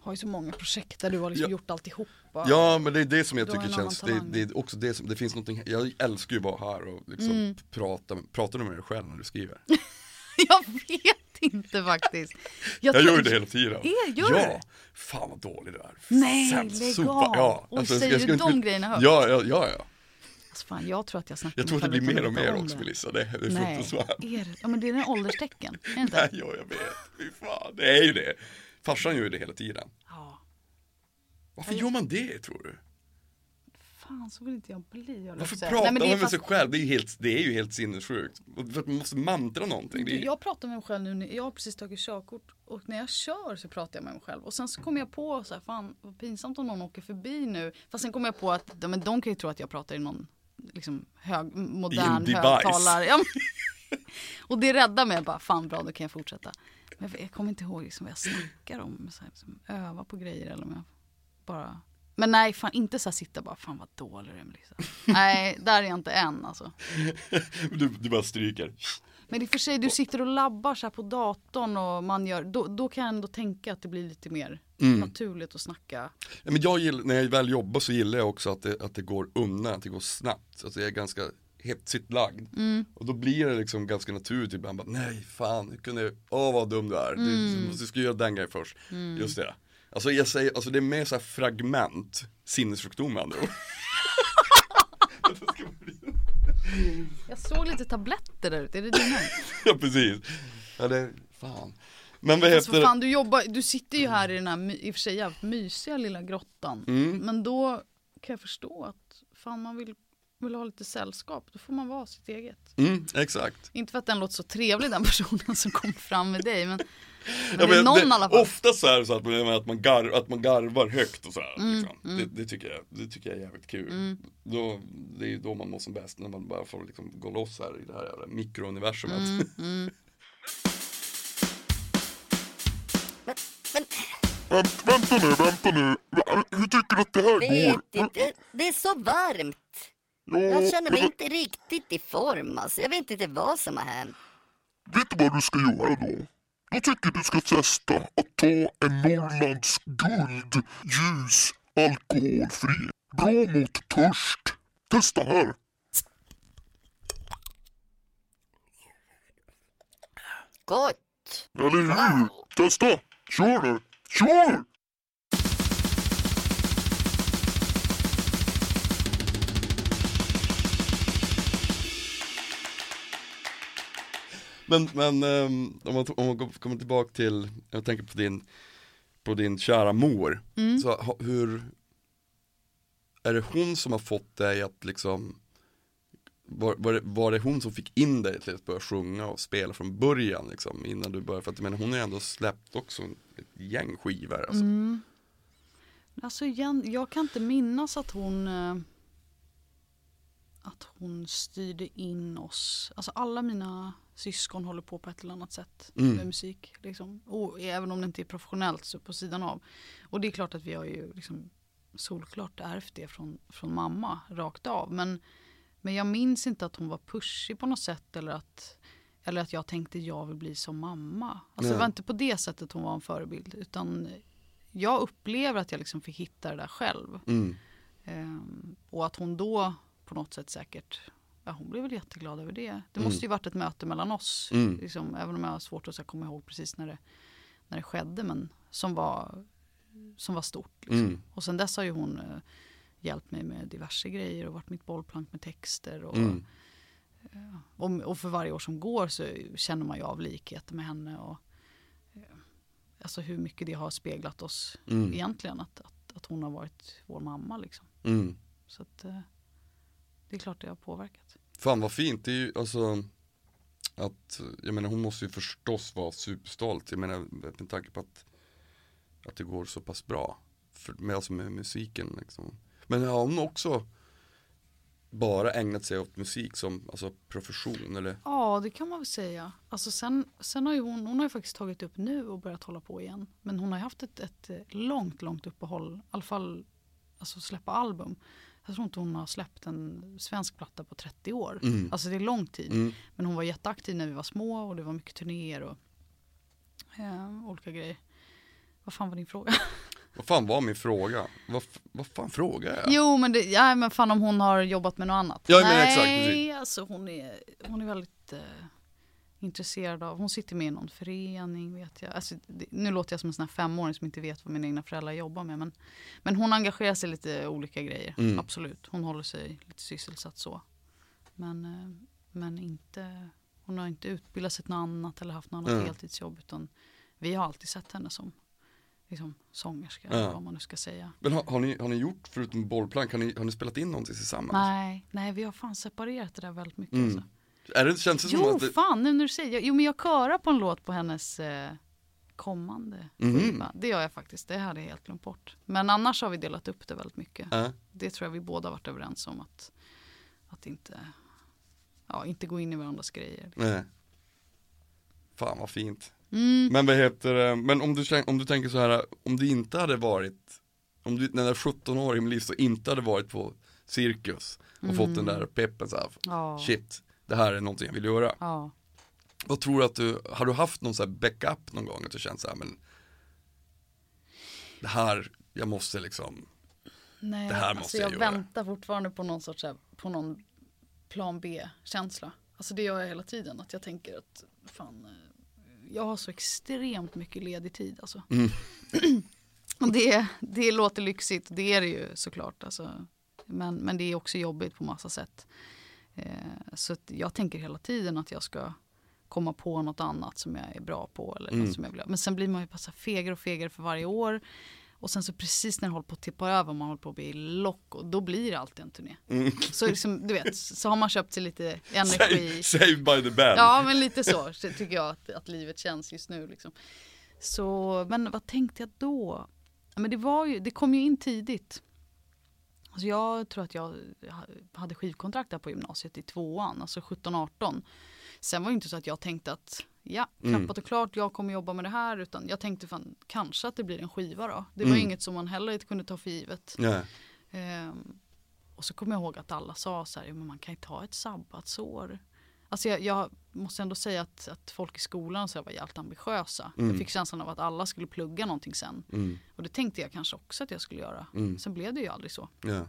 har ju så många projekt där du har liksom Ja. gjort alltihopa. Ja men det är det som jag Du tycker känns, det, det är också det som, det finns någonting, jag älskar ju att vara här och liksom Mm. prata, pratar du med dig själv när du skriver? Jag vet inte faktiskt. Jag tror- gör det hela tiden. Är, gör ja, du? fan vad dålig du är. Nej, lägg av. Ja, Oj, alltså, jag säger ska du inte- de grejerna högt? Ja, ja, ja, ja. Alltså fan, jag tror att jag snackar Jag tror att det blir mer och mer också. Melissa, det är, Nej, fruktansvärt. är det? Ja men det är en ålderstecken. Är det inte? Nej, ja, jag vet, fy fan, det är ju det. Farsan gör ju det hela tiden. Ja. Varför gör man det tror du? Fan så vill inte jag bli. jag Varför pratar Nej, man med fast- sig själv? Det är ju helt, det är ju helt sinnessjukt. För att man måste mantra någonting. Du, jag pratar med mig själv nu, jag har precis tagit körkort och när jag kör så pratar jag med mig själv. Och sen så kommer jag på så här, fan vad pinsamt om någon åker förbi nu. Fast sen kommer jag på att men de kan ju tro att jag pratar i någon liksom hög, modern högtalare. Ja, och det räddar mig bara, fan bra då kan jag fortsätta. Men jag, jag kommer inte ihåg liksom vad jag snackar om, så här, liksom, öva på grejer eller om jag bara men nej, fan inte så här sitta bara, fan vad dålig du är Melissa. Nej, där är jag inte än alltså. du, du bara stryker. Men i och för sig, du sitter och labbar så på datorn och man gör, då, då kan jag ändå tänka att det blir lite mer Mm. naturligt att snacka. Ja, men jag gillar, när jag väl jobbar så gillar jag också att det, att det går undan, att det går snabbt. Alltså jag är ganska hetsigt lagd. Mm. Och då blir det liksom ganska naturligt ibland. Bara, Nej, fan, hur kunde jag, åh vad dum du är. Du, Mm. du måste skulle göra den grejen först. Just det. Alltså jag säger, alltså det är mer så här fragment, sinnessjukdom med andra ord. Jag såg lite tabletter där ute, är det dina? ja precis. Ja det, fan. Men vad heter fan, du, jobbar, du sitter ju här i den här i och för sig jävligt mysiga lilla grottan. Mm. Men då kan jag förstå att fan man vill, vill ha lite sällskap, då får man vara sitt eget. Mm, exakt. Inte för att den låter så trevlig den personen som kommer fram med dig, men, men Ja, det är men någon det, i alla fall. Ofta så är det så att man, att man, gar, att man garvar högt och sådär. Mm, liksom. Det, det, tycker jag, det tycker jag är jävligt kul. Då, det är ju då man mår som bäst, när man bara får liksom gå loss här i det här jävla mikrouniversumet. Mm, Men Vänt, vänta nu, vänta nu. Hur tycker du att det här går? inte, det är så varmt. Ja, Jag känner mig men inte riktigt i form alltså. Jag vet inte vad som har hänt. vet du vad du ska göra då? Jag tycker du ska testa att ta en Norrlands guld ljus alkoholfri. Bra mot törst. Testa här. Gott! Eller hur? Testa. Kör nu. Kör! Men, men ehm, om, man, om man kommer tillbaka till, jag tänker på din, på din kära mor. Mm. Så hur, är det hon som har fått dig att liksom, var, var, det, var det hon som fick in dig till att börja sjunga och spela från början liksom, innan du började? För att menar, hon har ju ändå släppt också ett gäng skivor alltså. Mm. Alltså igen, jag kan inte minnas att hon eh, att hon styrde in oss. Alltså alla mina syskon håller på på ett eller annat sätt Mm. med musik. Liksom. Och även om det inte är professionellt så på sidan av. Och det är klart att vi har ju liksom solklart ärvt det från, från mamma rakt av. Men, men jag minns inte att hon var pushig på något sätt eller att, eller att jag tänkte jag vill bli som mamma. Alltså det var Nej. inte på det sättet hon var en förebild utan jag upplever att jag liksom fick hitta det där själv. Mm. Ehm, och att hon då på något sätt säkert, ja hon blev väl jätteglad över det. Det Mm. måste ju varit ett möte mellan oss. Mm. Liksom, även om jag har svårt att så här, komma ihåg precis när det, när det skedde. Men som var, som var stort. Liksom. Mm. Och sen dess har ju hon eh, hjälpt mig med diverse grejer och varit mitt bollplank med texter. Och, Mm. och, och för varje år som går så känner man ju av likheter med henne. Och, eh, alltså hur mycket det har speglat oss Mm. egentligen. Att, att, att hon har varit vår mamma liksom. Mm. Så att, eh, det är klart det har påverkat. Fan vad fint, det är ju alltså att, jag menar hon måste ju förstås vara superstolt, jag menar med tanke på att, att det går så pass bra, för, med, alltså med musiken liksom. Men har hon också bara ägnat sig åt musik som alltså profession eller? Ja, det kan man väl säga. Alltså sen, sen har ju hon, hon har ju faktiskt tagit upp nu och börjat hålla på igen. Men hon har haft ett, ett eh, långt, långt uppehåll. I alla fall alltså släppa album. Jag tror inte hon har släppt en svensk platta på 30 år. Mm. Alltså det är lång tid. Mm. Men hon var jätteaktiv när vi var små och det var mycket turnéer och eh, olika grejer. Vad fan var din fråga? Vad fan var min fråga? Vad, vad fan frågar jag? Jo men, det, ja, men fan om hon har jobbat med något annat. Ja, men Nej, exakt, precis. alltså hon är, hon är väldigt eh, intresserad av, hon sitter med i någon förening vet jag. Alltså, det, nu låter jag som en sån här femåring som inte vet vad mina egna föräldrar jobbar med. Men, men hon engagerar sig lite olika grejer, Mm. absolut. Hon håller sig lite sysselsatt så. Men, eh, men inte, hon har inte utbildat sig till något annat eller haft något Mm. heltidsjobb. Utan vi har alltid sett henne som liksom, sångerska, eller vad man nu ska säga. Men har, har, ni, har ni gjort, förutom bollplank, har ni, har ni spelat in någonting tillsammans? Nej, nej, vi har fan separerat det där väldigt mycket. Mm. Alltså. Är det, känns det som Jo, att det, fan nu när du säger Jo, men jag körar på en låt på hennes eh, kommande Mhm. skiva. Det gör jag faktiskt, det hade jag helt glömt bort. Men annars har vi delat upp det väldigt mycket. äh, Det tror jag vi båda varit överens om att, att inte, ja, inte gå in i varandras grejer. nej. Fan vad fint. Mm. Men vad heter det, men om du, om du tänker så här, om du inte hade varit, om du när du är 17-årig i liv så inte hade varit på cirkus och fått den där peppen så här, Ja, shit, det här är någonting jag vill göra. ja. Vad tror du att du, har du haft någon så här backup någon gång att du känt så här, men det här, jag måste liksom, Nej, Det här alltså måste jag jag göra. väntar fortfarande på någon sorts, här- på någon plan B-känsla. Alltså det gör jag hela tiden, att jag tänker att fan, eh, jag har så extremt mycket ledig tid alltså. Mm. Och det, det låter lyxigt, det är det ju såklart. Alltså. Men, men det är också jobbigt på massa sätt. Eh, så att jag tänker hela tiden att jag ska komma på något annat som jag är bra på. Eller Mm. som jag vill. Men sen blir man ju bara fegare och fegare för varje år. Och sen så precis när det håller på att tippa över och man håller på att bli lock och då blir det alltid en turné. Så liksom, du vet, så har man köpt sig lite energi. Save, saved by the bell. Ja men lite så så tycker jag att, att livet känns just nu liksom. Så, men vad tänkte jag då? Men det var ju, det kom ju in tidigt. Alltså jag tror att jag hade skivkontrakt där på gymnasiet i tvåan, alltså 17-18. Sen var det inte så att jag tänkte att ja, Mm. klappat och klart, jag kommer jobba med det här. Utan jag tänkte fan, kanske att det blir en skiva då. Det var Mm. inget som man heller inte kunde ta för givet. Ehm, och så kommer jag ihåg att alla sa så här, "Ja, men man kan ju ta ett sabbatsår. Alltså jag, jag måste ändå säga att, att folk i skolan så var jävligt ambitiösa. Mm. Jag fick känslan av att alla skulle plugga någonting sen. Mm. Och det tänkte jag kanske också att jag skulle göra. Mm. Sen blev det ju aldrig så. Ja.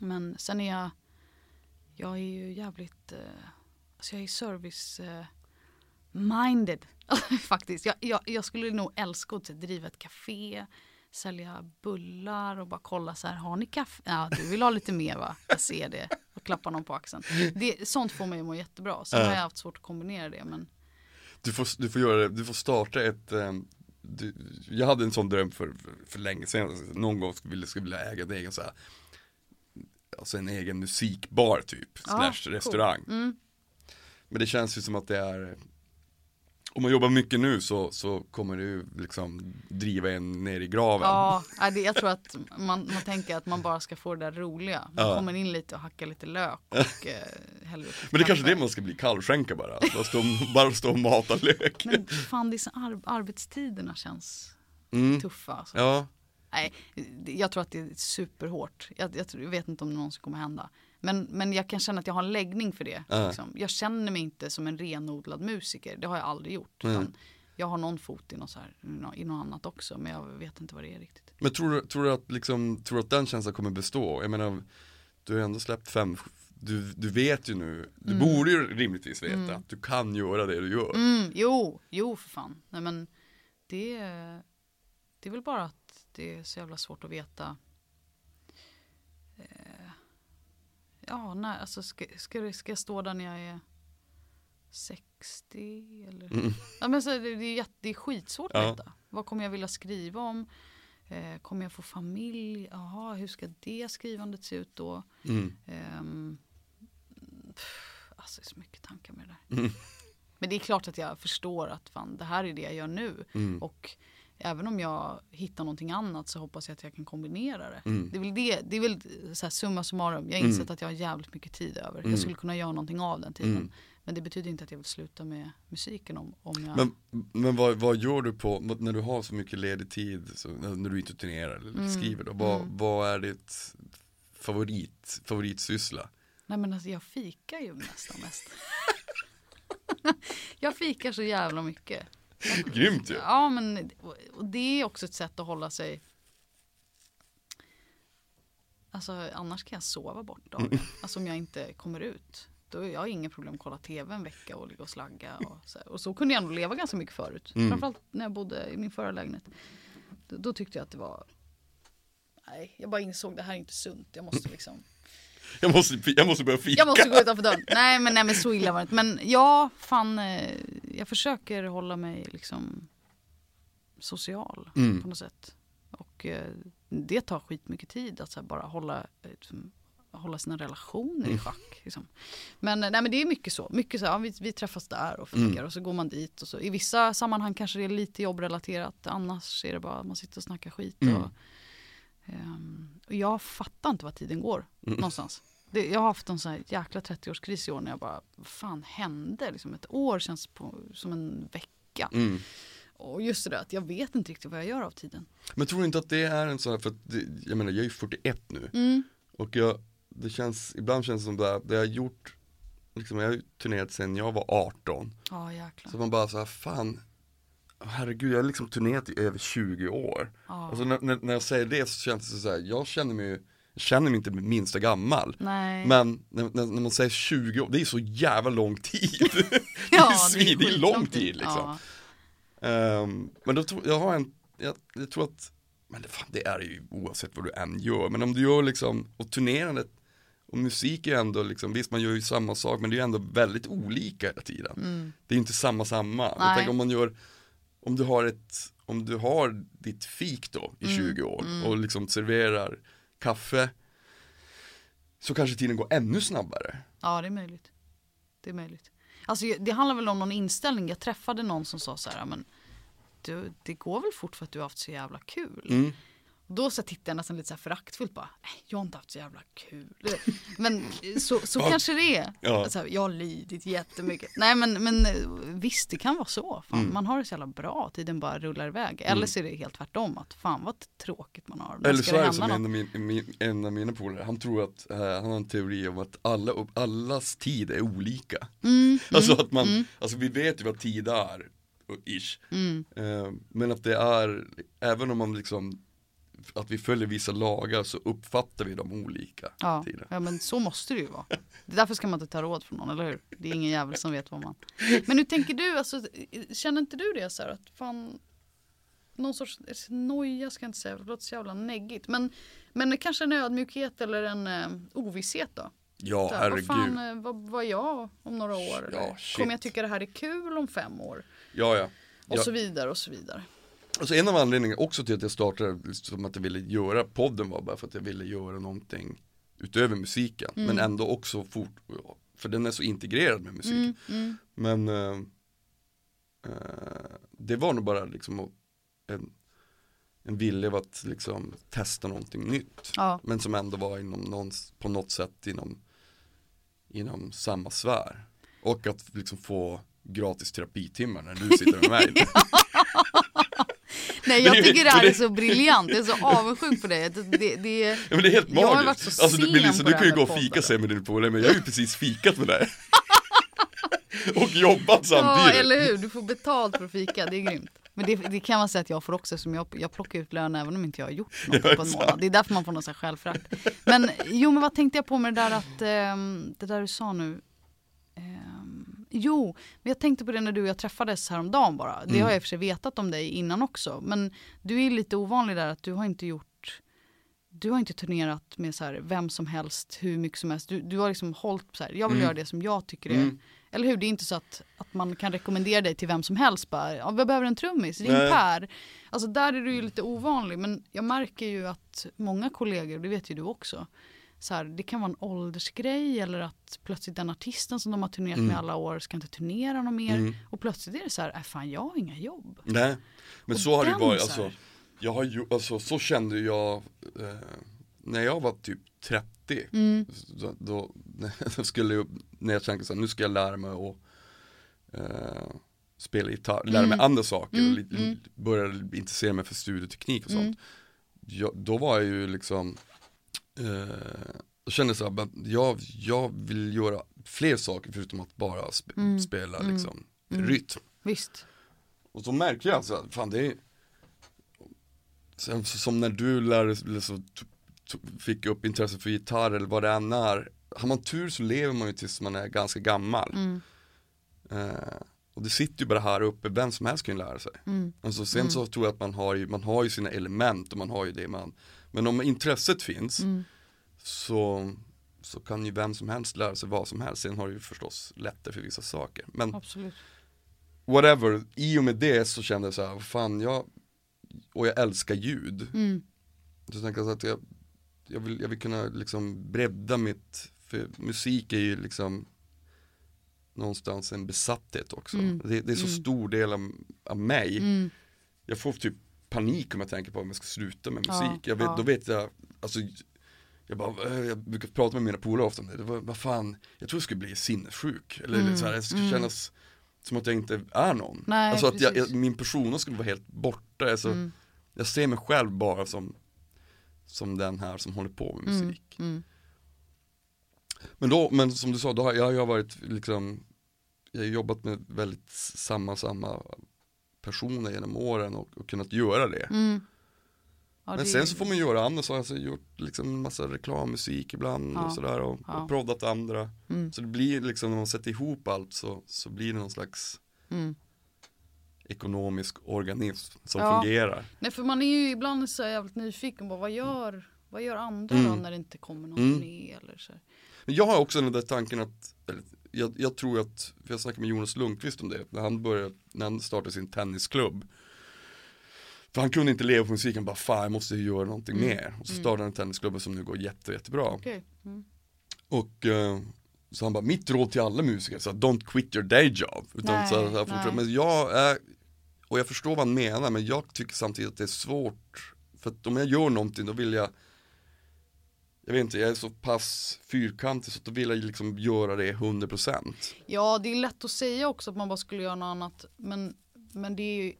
Men sen är jag, jag är ju jävligt, eh, alltså jag är service eh, minded faktiskt. Jag, jag, jag skulle nog älska att driva ett café, sälja bullar och bara kolla så här, har ni kaffe? Ja, du vill ha lite mer va? Jag ser det. Och klappa någon på axeln. Det, sånt får mig att må jättebra. Sen Ja. har jag haft svårt att kombinera det. Men Du får, du får göra det, du får starta ett ehm, du, Jag hade en sån dröm för, för, för länge sedan, någon gång skulle jag skulle vilja äga en egen så här, Alltså en egen musikbar typ, Ja, slash cool. restaurang mm, Men det känns ju som att det är Om man jobbar mycket nu så, så kommer du liksom driva en ner i graven ja, det, jag tror att man, man tänker att man bara ska få det där roliga. Man Ja. kommer in lite och hackar lite lök och eh, häller upp Men det är kanske det man ska bli, kallskänka bara, bara stå, bara stå och mata lök Men fan, det är så ar- arbetstiderna känns mm. tuffa. Alltså. Ja, Nej, det- jag tror att det är superhårt. Jag, jag, jag vet inte om det någonsin kommer hända. Men, men jag kan känna att jag har en läggning för det. Ja. Liksom. Jag känner mig inte som en renodlad musiker. Det har jag aldrig gjort. Mm. Utan jag har någon fot i något, så här, i nå- i något annat också. Men jag vet inte vad det är riktigt. Men tror du, tror du att liksom, tror att den känslan kommer bestå? Jag menar, du har ändå släppt fem, du, du vet ju nu, du borde ju rimligtvis veta att du kan göra det du gör. Mm, jo, jo för fan. Nej, men det, det är väl bara att det är så jävla svårt att veta. Eh, ja, när, alltså ska, ska, ska jag stå där när jag är 60 eller? Mm. Ja, men så, det, det, är jätte, det är skitsvårt att Ja. veta. Vad kommer jag vilja skriva om? Eh, kommer jag få familj? Jaha, hur ska det skrivandet se ut då? Mm. Ehm, pff, alltså det är så mycket tankar med det där. Mm. Men det är klart att jag förstår att fan, det här är det jag gör nu. Mm. Och även om jag hittar någonting annat så hoppas jag att jag kan kombinera det. Mm. Det är väl, det, det är väl så här, summa summarum. Jag har insett att jag har jävligt mycket tid över. Mm. Jag skulle kunna göra någonting av den tiden. Mm. Men det betyder inte att jag vill sluta med musiken om, om jag... Men, men vad, vad gör du på, när du har så mycket ledig tid, så, när du inte turnerar eller Mm. skriver då, vad, Mm. vad är ditt favorit, favoritsyssla? Nej men alltså jag fikar ju nästan mest. jag fikar så jävla mycket. Grymt ju! Ja, men och det är också ett sätt att hålla sig Alltså annars kan jag sova bort dagen. Alltså om jag inte kommer ut. Då jag har jag inga problem att kolla tv en vecka och ligga och slagga. Och så, och så kunde jag ändå leva ganska mycket förut. Mm. Framförallt när jag bodde i min förra lägenhet. Då, då tyckte jag att det var Nej, jag bara insåg det här är inte sunt. Jag måste liksom Jag måste, jag måste börja fika! jag måste gå utanför dörren. Nej men, nej men så illa var det inte. Men ja, fan. Jag försöker hålla mig liksom social Mm. på något sätt. Och eh, det tar skitmycket tid att så här, bara hålla, eh, liksom, hålla sina relationer Mm. i schack. Liksom. Men, eh, nej, men det är mycket så. Mycket så här, ja, vi, vi träffas där och fikar Mm. och så går man dit. Och så. I vissa sammanhang kanske det är lite jobbrelaterat. Annars är det bara att man sitter och snackar skit. Mm. Och, ehm, och jag fattar inte vad tiden går Mm. någonstans. Det, jag har haft en sån här jäkla 30-årskris i år när jag bara, vad fan hände? Liksom ett år känns på, som en vecka. Mm. Och just det där att jag vet inte riktigt vad jag gör av tiden. Men tror du inte att det är en sån här, för att det, jag menar jag är ju 41 nu Mm. och jag, det känns, ibland känns det som det, det jag har gjort, liksom jag har turnerat sen jag var 18 Ja jäklar. Så man bara så här, fan Herregud, jag har liksom turnerat i över 20 år Ja. Och så när, när, när jag säger det så känns det så här, jag känner mig ju jag känner mig inte minsta gammal. Nej. Men när, när, man säger 20 år, det är så jävla lång tid. Det är, ja, svin, det är lång tid. liksom. Ja. Ehm, Men då tror jag har en, jag, jag tror att Men det, fan, det är ju oavsett vad du än gör. Men om du gör liksom, och turnerandet Och musik är ändå liksom, visst man gör ju samma sak men det är ju ändå väldigt olika hela tiden. Mm. Det är ju inte samma samma. Nej. tänker om man gör Om du har ett om du har ditt fik då i Mm, 20 år och liksom serverar kaffe så kanske tiden går ännu snabbare. Ja det är möjligt. Det är möjligt. Alltså det handlar väl om någon inställning. Jag träffade någon som sa så här, men du, det går väl fort för att du har haft så jävla kul. Mm. Då så tittade jag nästan lite så här föraktfullt bara, "Nej, jag har inte haft så jävla kul. Men så, så Ja. kanske det är. Ja. Alltså, jag har lidit jättemycket. Nej men, men eh, visst det kan vara så. Fan, Mm. Man har det så jävla bra, tiden bara rullar iväg. Eller så är det helt tvärtom, att fan vad tråkigt man har. När Eller så är det som en av, min, min, en av mina polare, han tror att, eh, han har en teori om att alla, allas tid är olika. Mm, Alltså att man, alltså vi vet ju vad tid är, ish. mm, Eh, men att det är, även om man liksom, att vi följer vissa lagar så uppfattar vi dem olika ja. ja men så måste det ju vara. Det är därför ska man inte ta råd från någon, eller hur? Det är ingen jävel som vet vad man... Men hur tänker du, alltså, känner inte du det så här att fan någon sorts noja ska jag inte säga, det låter så jävla neggigt. Men, men kanske en ödmjukhet eller en eh, ovisshet då? Ja, här, vad herregud. fan, eh, vad, vad är jag om några år? Ja. Kommer jag tycka det här är kul om fem år? Ja, ja. Och Ja. så vidare och så vidare. Alltså en av anledningarna också till att jag startade, som att jag ville göra podden var bara för att jag ville göra någonting utöver musiken. Men ändå också fort, för den är så integrerad med musiken. Mm, mm, Men eh, det var nog bara liksom en, en vilja av att liksom testa någonting nytt. ja, Men som ändå var inom någon, på något sätt inom, inom samma sfär. Och att liksom få gratis terapitimmar när du sitter med mig. Nej jag tycker det här det- är så briljant, jag är så avundsjuk på dig. Det, det, det, Ja, men det är helt Jag har magiskt. varit så alltså, sen Melissa, på du kan ju gå och fika sen med din polare, men jag har ju precis fikat med dig. och jobbat ja samtidigt. eller hur, du får betalt för att fika, det är grymt. Men det, det kan man säga att jag får också, som jag, jag plockar ut lön även om inte jag har gjort något Ja, på en månad. Det är därför man får någon självförakt. Men jo, men vad tänkte jag på med det där att, ehm, det där du sa nu. Ehm, jo, men jag tänkte på det när du och jag träffades häromdagen bara. Det Mm. har jag i och för sig vetat om dig innan också. Men du är lite ovanlig där att du har inte gjort du har inte turnerat med så här, vem som helst, hur mycket som helst. Du, du har liksom hållit så här, jag vill Mm. göra det som jag tycker är Mm. eller hur? Det är inte så att, att man kan rekommendera dig till vem som helst. Bara, ja, vi behöver en trummis, ring. Per. Alltså där är du ju lite ovanlig. Men jag märker ju att många kollegor, det vet ju du också. Så här, det kan vara en åldersgrej eller att plötsligt den artisten som de har turnerat Mm. med alla år ska inte turnera något mer. Mm. Och plötsligt är det så här, äh, fan jag har inga jobb. Nej, men Och så har det varit, alltså, jag har ju, alltså så kände jag eh, när jag var typ 30 Mm. då, då, då skulle jag, när jag tänkte så här, nu ska jag lära mig att eh, spela gitarr, lära mig Mm. andra saker Mm, mm. börja intressera mig för studieteknik och sånt. Mm. Jag, då var jag ju liksom, eh, då kände jag men jag, jag vill göra fler saker förutom att bara sp- Mm, spela mm, liksom mm. rytm. Visst. Och så märker jag alltså, fan det är Sen, Som när du eller så, t- fick upp intresse för gitarr eller vad det än är Har man tur så lever man ju tills man är ganska gammal Mm. eh, Och det sitter ju bara här uppe, vem som helst kan ju lära sig Mm. alltså, Sen Mm. så tror jag att man har, ju, man har ju sina element och man har ju det man Men om intresset finns Mm. så, så kan ju vem som helst lära sig vad som helst Sen har det ju förstås lättare för vissa saker Men Absolut. whatever, i och med det så kände jag så här, fan jag Och jag älskar ljud Mm. Så jag tänkte att jag, jag, vill, jag vill kunna liksom bredda mitt, för musik är ju liksom Någonstans en besatthet också Mm. det, det är så Mm. stor del av, av mig Mm. Jag får typ panik om jag tänker på om jag ska sluta med Ja, musik jag vet, ja. Då vet jag, alltså jag bara, eh, jag brukar prata med mina polare ofta om det, det var, vad fan, jag tror jag skulle bli sinnessjuk Eller Mm, så här, det skulle mm. kännas som att jag inte är någon Nej, Alltså att jag, jag, min persona skulle vara helt borta, alltså, Mm. jag ser mig själv bara som Som den här som håller på med Mm. musik Mm. Men då, men som du sa, då har jag, jag har varit liksom Jag har jobbat med väldigt samma, samma personer genom åren och, och kunnat göra det Mm. Ja, Men det- sen så får man göra andra saker, alltså, jag har gjort liksom massa reklammusik ibland Ja, och sådär och, ja. och proddat andra Mm. Så det blir liksom, när man sätter ihop allt så, så blir det någon slags Mm. ekonomisk organism som Ja. fungerar Nej för man är ju ibland så jävligt nyfiken på vad gör, vad gör andra då Mm. när det inte kommer någon Mm. turné eller så. Men jag har också den där tanken att, eller, jag, jag tror att, för jag snackade med Jonas Lundqvist om det, när han började, när han startade sin tennisklubb För han kunde inte leva på musiken, bara fan jag måste göra någonting Mm. mer. Och så startade han en tennisklubb som nu går jätte, jättebra. Okej. Mm. Och eh, så han bara, mitt råd till alla musiker, så don't quit your day job. Utan Nej, så, här, nej. Men jag är, och jag förstår vad han menar, men jag tycker samtidigt att det är svårt. För att om jag gör någonting, då vill jag jag vet inte, jag är så pass fyrkantig så att då vill jag liksom göra det 100% Ja, det är lätt att säga också att man bara skulle göra något annat. Men, men det är ju,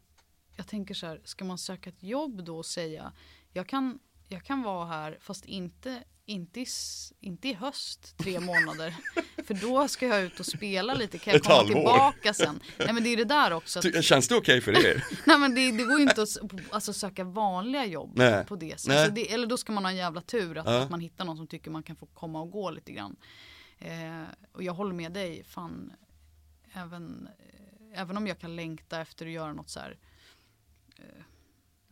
jag tänker så här, ska man söka ett jobb då och säga, jag kan, jag kan vara här fast inte, inte, i, inte i höst tre månader. För då ska jag ut och spela lite, kan jag Ett komma halvår. tillbaka sen? Nej men det är det där också. Att, Känns det okej för er? nej men det, det går ju inte att alltså, söka vanliga jobb Nej. på det sättet. Alltså, det, eller då ska man ha en jävla tur att, Ja. att man hittar någon som tycker man kan få komma och gå lite grann. Eh, och jag håller med dig, fan, även, eh, även om jag kan längta efter att göra något så här. Eh,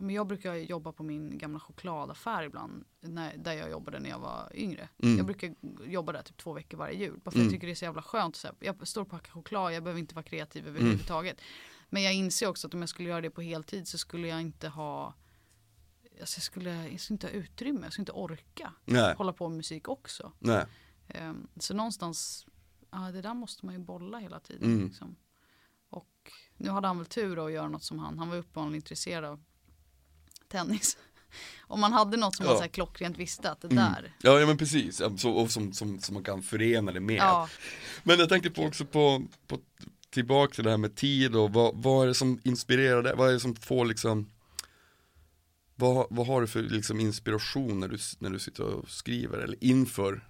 men jag brukar jobba på min gamla chokladaffär ibland, när, där jag jobbade när jag var yngre. Mm. Jag brukar jobba där typ två veckor varje jul. Bara för Mm. jag tycker det är så jävla skönt. Så här, jag står och packar choklad, jag behöver inte vara kreativ överhuvudtaget. Men jag inser också att om jag skulle göra det på heltid så skulle jag inte ha Alltså jag, skulle, jag skulle inte ha utrymme, jag skulle inte orka Nej, hålla på med musik också. Ehm, så någonstans, ja det där måste man ju bolla hela tiden. Mm. Liksom. Och nu hade han väl tur att göra något som han, han var uppenbarligen intresserad av tennis. Om man hade något som Ja. man så här klockrent visste att det Mm. där, Ja, ja men precis, så, och som, som, som man kan förena det med. ja, Men jag tänkte på också på, på tillbaka till det här med tid och vad, vad är det som inspirerar dig? Vad är det som får liksom vad, vad har du för liksom inspiration när du, när du sitter och skriver eller inför?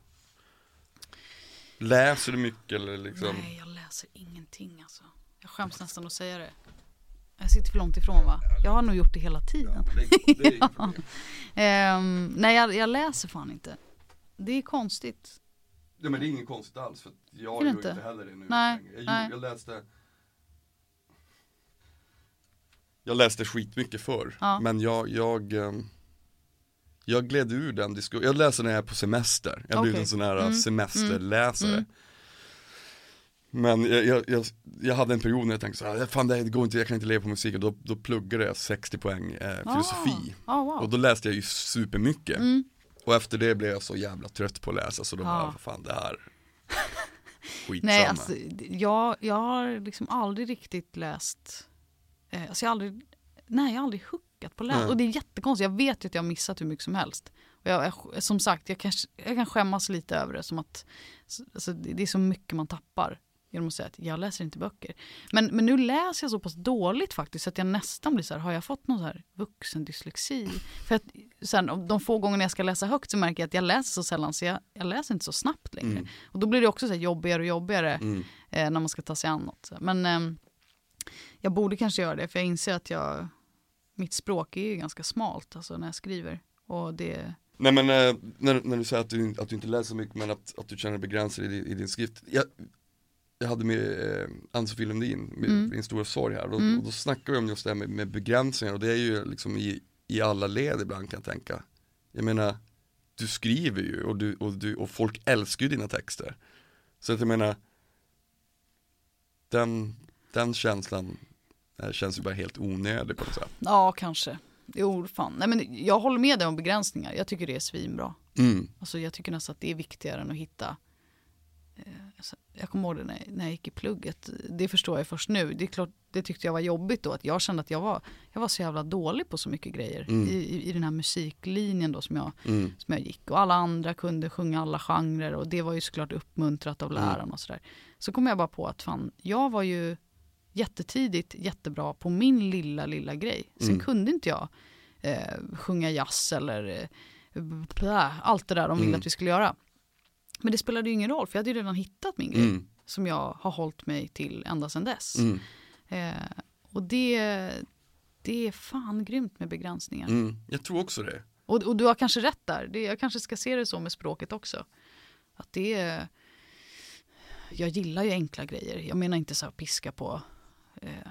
Läser du mycket eller liksom? nej jag läser ingenting alltså. Jag skäms nästan att säga det. Jag sitter för långt ifrån va? Jag har nog gjort det hela tiden. det, det problem. Ehm, nej jag, jag läser fan inte. Det är konstigt. Ja men det är inget konstigt alls för jag gör inte? inte heller det nu Nej, jag, nej. jag läste Jag läste skitmycket förr Ja. men jag, jag ehm, Jag gled ur den diskussionen, jag läser när jag är på semester, jag har blivit Okej. en sån här Mm, semesterläsare mm. Men jag, jag, jag, jag hade en period när jag tänkte så här, fan det går inte, jag kan inte leva på musik och då, då pluggade jag 60 poäng eh, filosofi Ah, ah, wow. Och då läste jag ju supermycket Mm. Och efter det blev jag så jävla trött på att läsa så då Ja. bara, fan det här Skitsamma Nej, alltså, jag, jag har liksom aldrig riktigt läst, eh, alltså jag har aldrig, nej jag har aldrig hookat på läs. Nej. Och det är jättekonstigt, jag vet ju att jag har missat hur mycket som helst. Och jag, som sagt, jag kan, jag kan skämmas lite över det, som att alltså, det är så mycket man tappar. Genom att säga att jag läser inte böcker. Men, men nu läser jag så pass dåligt faktiskt så att jag nästan blir så här, har jag fått någon så här vuxendyslexi? För att sen, de få gångerna jag ska läsa högt så märker jag att jag läser så sällan så jag, jag läser inte så snabbt längre. Mm. Och då blir det också så här jobbigare och jobbigare Mm. eh, när man ska ta sig an något. Men ehm, jag borde kanske göra det för jag inser att jag, mitt språk är ju ganska smalt alltså när jag skriver. Och det, Nej men eh, när, när du säger att du, att du inte läser så mycket men att, att du känner dig begränsad i, i din skrift Jag, jag hade med eh, Ann-Sofie Lundin, med Mm. Din stora sorg här och, Mm. och då snackar vi om just det här med, med begränsningar och det är ju liksom i, i alla led ibland kan jag tänka Jag menar, du skriver ju och, du, och, du, och folk älskar ju dina texter Så att jag menar Den, den känslan eh, känns ju bara helt onödig på något sätt ja kanske. Jo fan. Nej men jag håller med dig om begränsningar. Jag tycker det är svinbra. mm. Alltså jag tycker nästan att det är viktigare än att hitta jag kommer ihåg det när, när jag gick i plugget. Det förstår jag först nu. Det är klart, det tyckte jag var jobbigt då. Att jag kände att jag var, jag var så jävla dålig på så mycket grejer. Mm. I, i, den här musiklinjen då som jag, Mm. som jag gick. Och alla andra kunde sjunga alla genrer. Och det var ju såklart uppmuntrat av Mm. läraren och sådär. Så kom jag bara på att fan, jag var ju jättetidigt jättebra på min lilla, lilla grej. Sen Mm. kunde inte jag eh, sjunga jazz eller eh, allt det där de ville Mm. att vi skulle göra. Men det spelade ju ingen roll för jag hade ju redan hittat min grej Mm. som jag har hållit mig till ända sedan dess. Mm. Eh, och det, det är fan grymt med begränsningar. Mm. Jag tror också det Och, och du har kanske rätt där. Det, jag kanske ska se det så med språket också. Att det är... Jag gillar ju enkla grejer. Jag menar inte så här piska på, eh,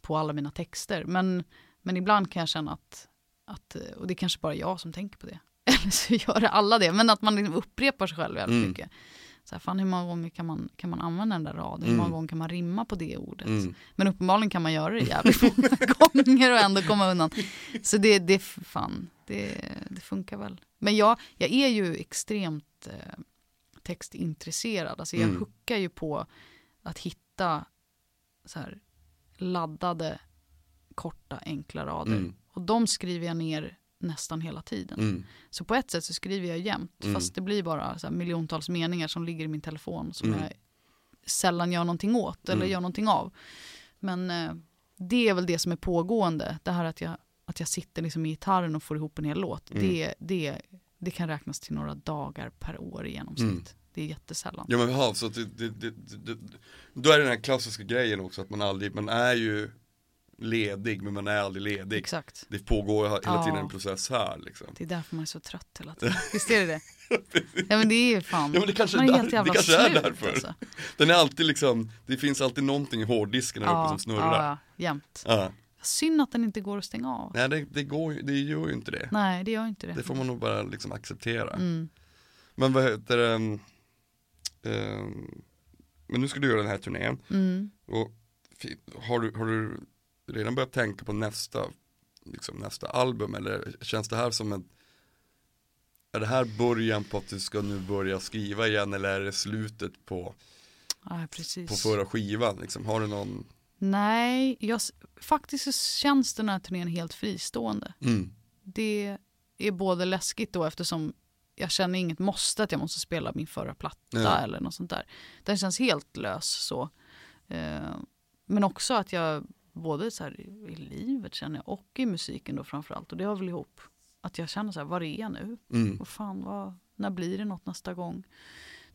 på alla mina texter. Men, men ibland kan jag känna att, att, och det är kanske bara jag som tänker på det. Eller så gör alla det. Men att man liksom upprepar sig själv väldigt Mm. mycket. Så här, fan hur många gånger kan man, kan man använda den där raden? Hur Mm. många gånger kan man rimma på det ordet? Mm. Men uppenbarligen kan man göra det jävligt många gånger och ändå komma undan. Så det, det, fan, det, det funkar väl. Men jag, jag är ju extremt eh, textintresserad. Alltså jag Mm. huckar ju på att hitta så här, laddade, korta, enkla rader. Mm. Och de skriver jag ner nästan hela tiden. Mm. Så på ett sätt så skriver jag jämt, Mm. fast det blir bara så miljontals meningar som ligger i min telefon som Mm. jag sällan gör någonting åt eller Mm. gör någonting av. Men eh, det är väl det som är pågående, det här att jag, att jag sitter liksom i gitarren och får ihop en hel låt. Mm. Det, det, det kan räknas till några dagar per år i genomsnitt. Mm. Det är jättesällan. Ja men ja, så att det, det, det, det, då är det den här klassiska grejen också att man aldrig, man är ju ledig men man är aldrig ledig. Exakt. Det pågår hela Ja. tiden en process här liksom. Det är därför man är så trött hela tiden. Visst är det det? Ja men det är ju fan, Ja men det kanske, man är är helt där, jävla det kanske är slut därför. alltså. Den är alltid liksom, det finns alltid någonting i hårddisken här uppe som snurrar. ja, jämt. Ja. Synd att den inte går att stänga av. Nej det, det går det gör ju inte det. Nej, det gör inte det. Det får man nog bara liksom acceptera. Mm. Men vad heter det, ehm, ehm, men nu ska du göra den här turnén. Mm. Och har du, har du redan börjat tänka på nästa, liksom nästa album eller känns det här som en Är det här början på att du ska nu börja skriva igen eller är det slutet på, Ja, på förra skivan? Liksom, har du någon Nej, jag, faktiskt så känns den här turnén helt fristående. mm. Det är både läskigt då eftersom jag känner inget måste att jag måste spela min förra platta Nej. eller något sånt där. Den känns helt lös så. Eh, men också att jag både så här i livet känner jag och i musiken då framförallt och det har väl ihop. Att jag känner så här, var är jag nu? Mm. Vad fan, vad, när blir det något nästa gång?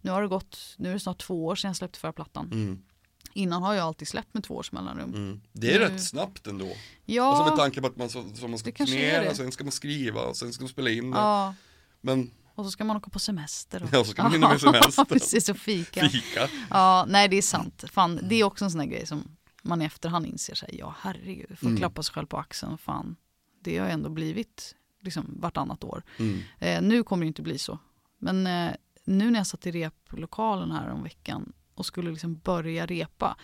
Nu har det gått, nu är det snart två år sedan jag släppte förra plattan. Mm. Innan har jag alltid släppt med två års mellanrum. Mm. Det är Nu- rätt snabbt ändå. Ja, Alltså med tanke på att man, så, så man ska turnera, sen ska man skriva och sen ska man spela in det. ja, Men och så ska man åka på semester. Och... Ja, så ska man hinna med semestern. Precis, och fika. fika. Ja, nej det är sant. Fan, det är också en sån här grej som man i efterhand inser sig, ja herregud, får Mm. klappa sig själv på axeln. Fan, det har ändå blivit liksom vartannat år. Mm. Eh, nu kommer det inte bli så. Men eh, nu när jag satt i replokalen här om veckan och skulle liksom börja repa,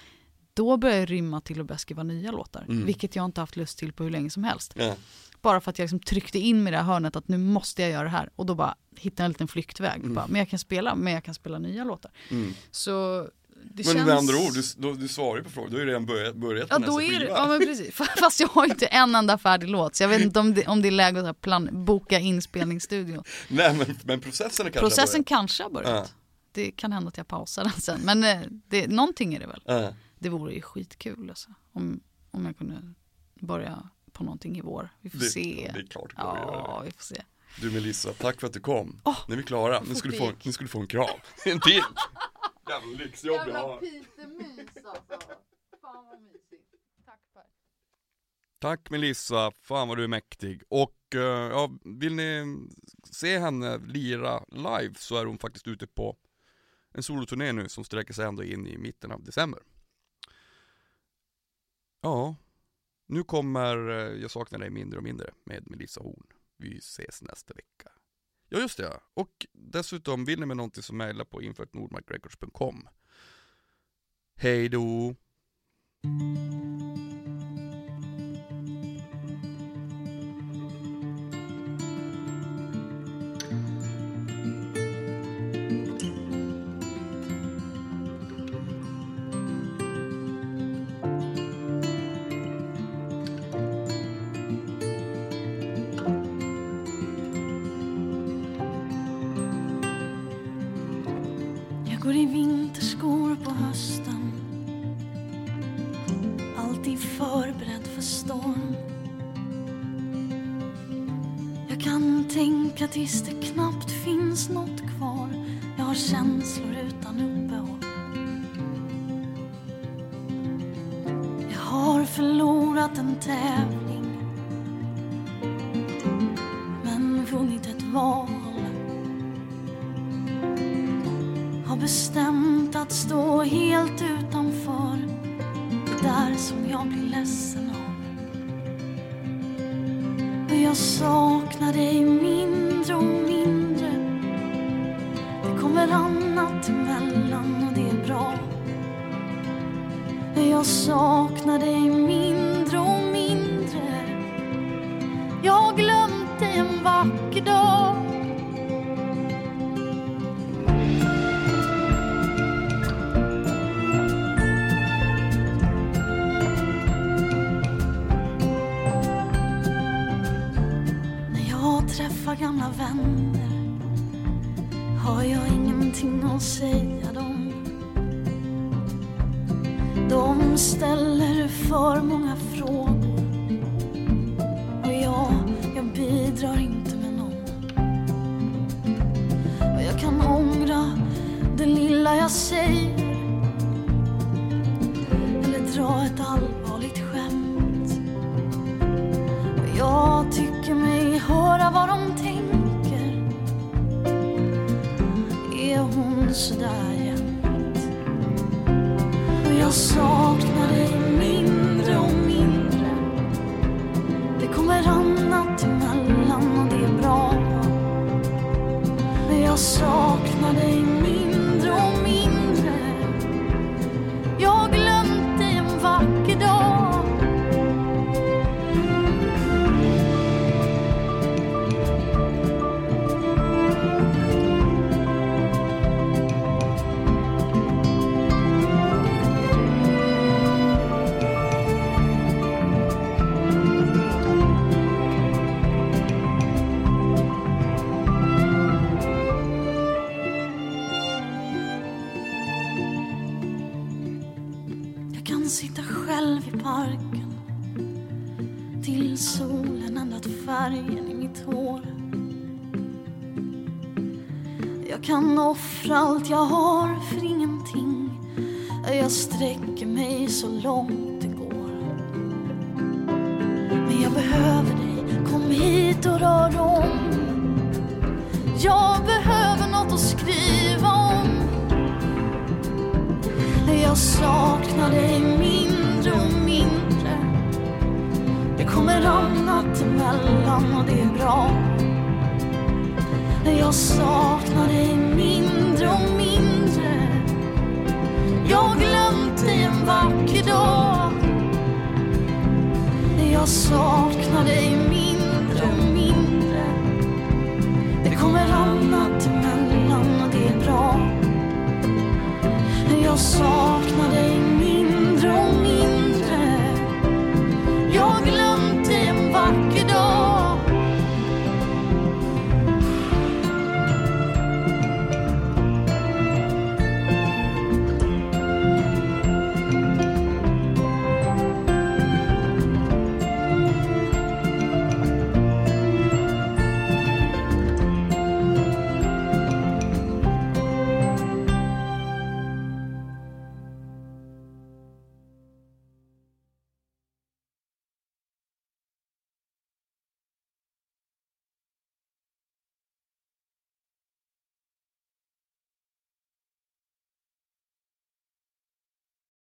då började jag rymma till att börja skriva nya låtar. Mm. Vilket jag inte haft lust till på hur länge som helst. Ja. Bara för att jag liksom tryckte in mig i det här hörnet att nu måste jag göra det här. Och då bara hittade jag en liten flyktväg. Mm. Bara, men jag kan spela, men jag kan spela nya låtar. Mm. Så det Men känns... med andra ord, du, du svarar ju på frågan, du har ju redan börjat, börjat Ja på då är det, ja men precis. Fast jag har inte en enda färdig låt. Så jag vet inte om det, om det är läge att plan, boka inspelningsstudio. Nej men, men processen kanske Processen har kanske har börjat. Ja. Det kan hända att jag pausar den sen. Men eh, det, någonting är det väl. börjat. Ja. Det vore ju skitkul alltså, om, om jag kunde börja på någonting i vår. Vi får Det, se. det är klart det går att göra Ja, det. vi får se. Du Melissa, tack för att du kom. Åh, nu är vi klara, nu ska, du få, nu ska du få en kram. En till! Jävla lyxjobb jag har. pytemys alltså. Fan vad mysigt. Tack Per. Tack Melissa, fan vad du är mäktig. Och eh, ja, vill ni se henne lira live så är hon faktiskt ute på en soloturné nu som sträcker sig ända in i mitten av december. Ja, nu kommer eh, Jag saknar dig mindre och mindre med Melissa Horn. Vi ses nästa vecka. Ja just det, ja. och dessutom vill ni med någonting så mejla på info.nordmarkrecords.com. Hej då! Tills det knappt finns något kvar. Jag har känslor utan uppehåll. Jag har förlorat en tävling. Annat emellan och det är bra. Jag saknar dig kan sitta själv i parken till solen ändrat färgen i mitt hår. Jag kan offra allt jag har för ingenting. Jag sträcker mig så långt det går. Men jag behöver dig, kom hit och rör om. Jag behöver något att skriva om. Jag saknar dig Det kommer annat emellan och det är bra. Jag saknar dig mindre och mindre. Jag har glömt dig en vacker dag. Jag saknar dig mindre och mindre. Det kommer annat emellan och det är bra. Jag saknar dig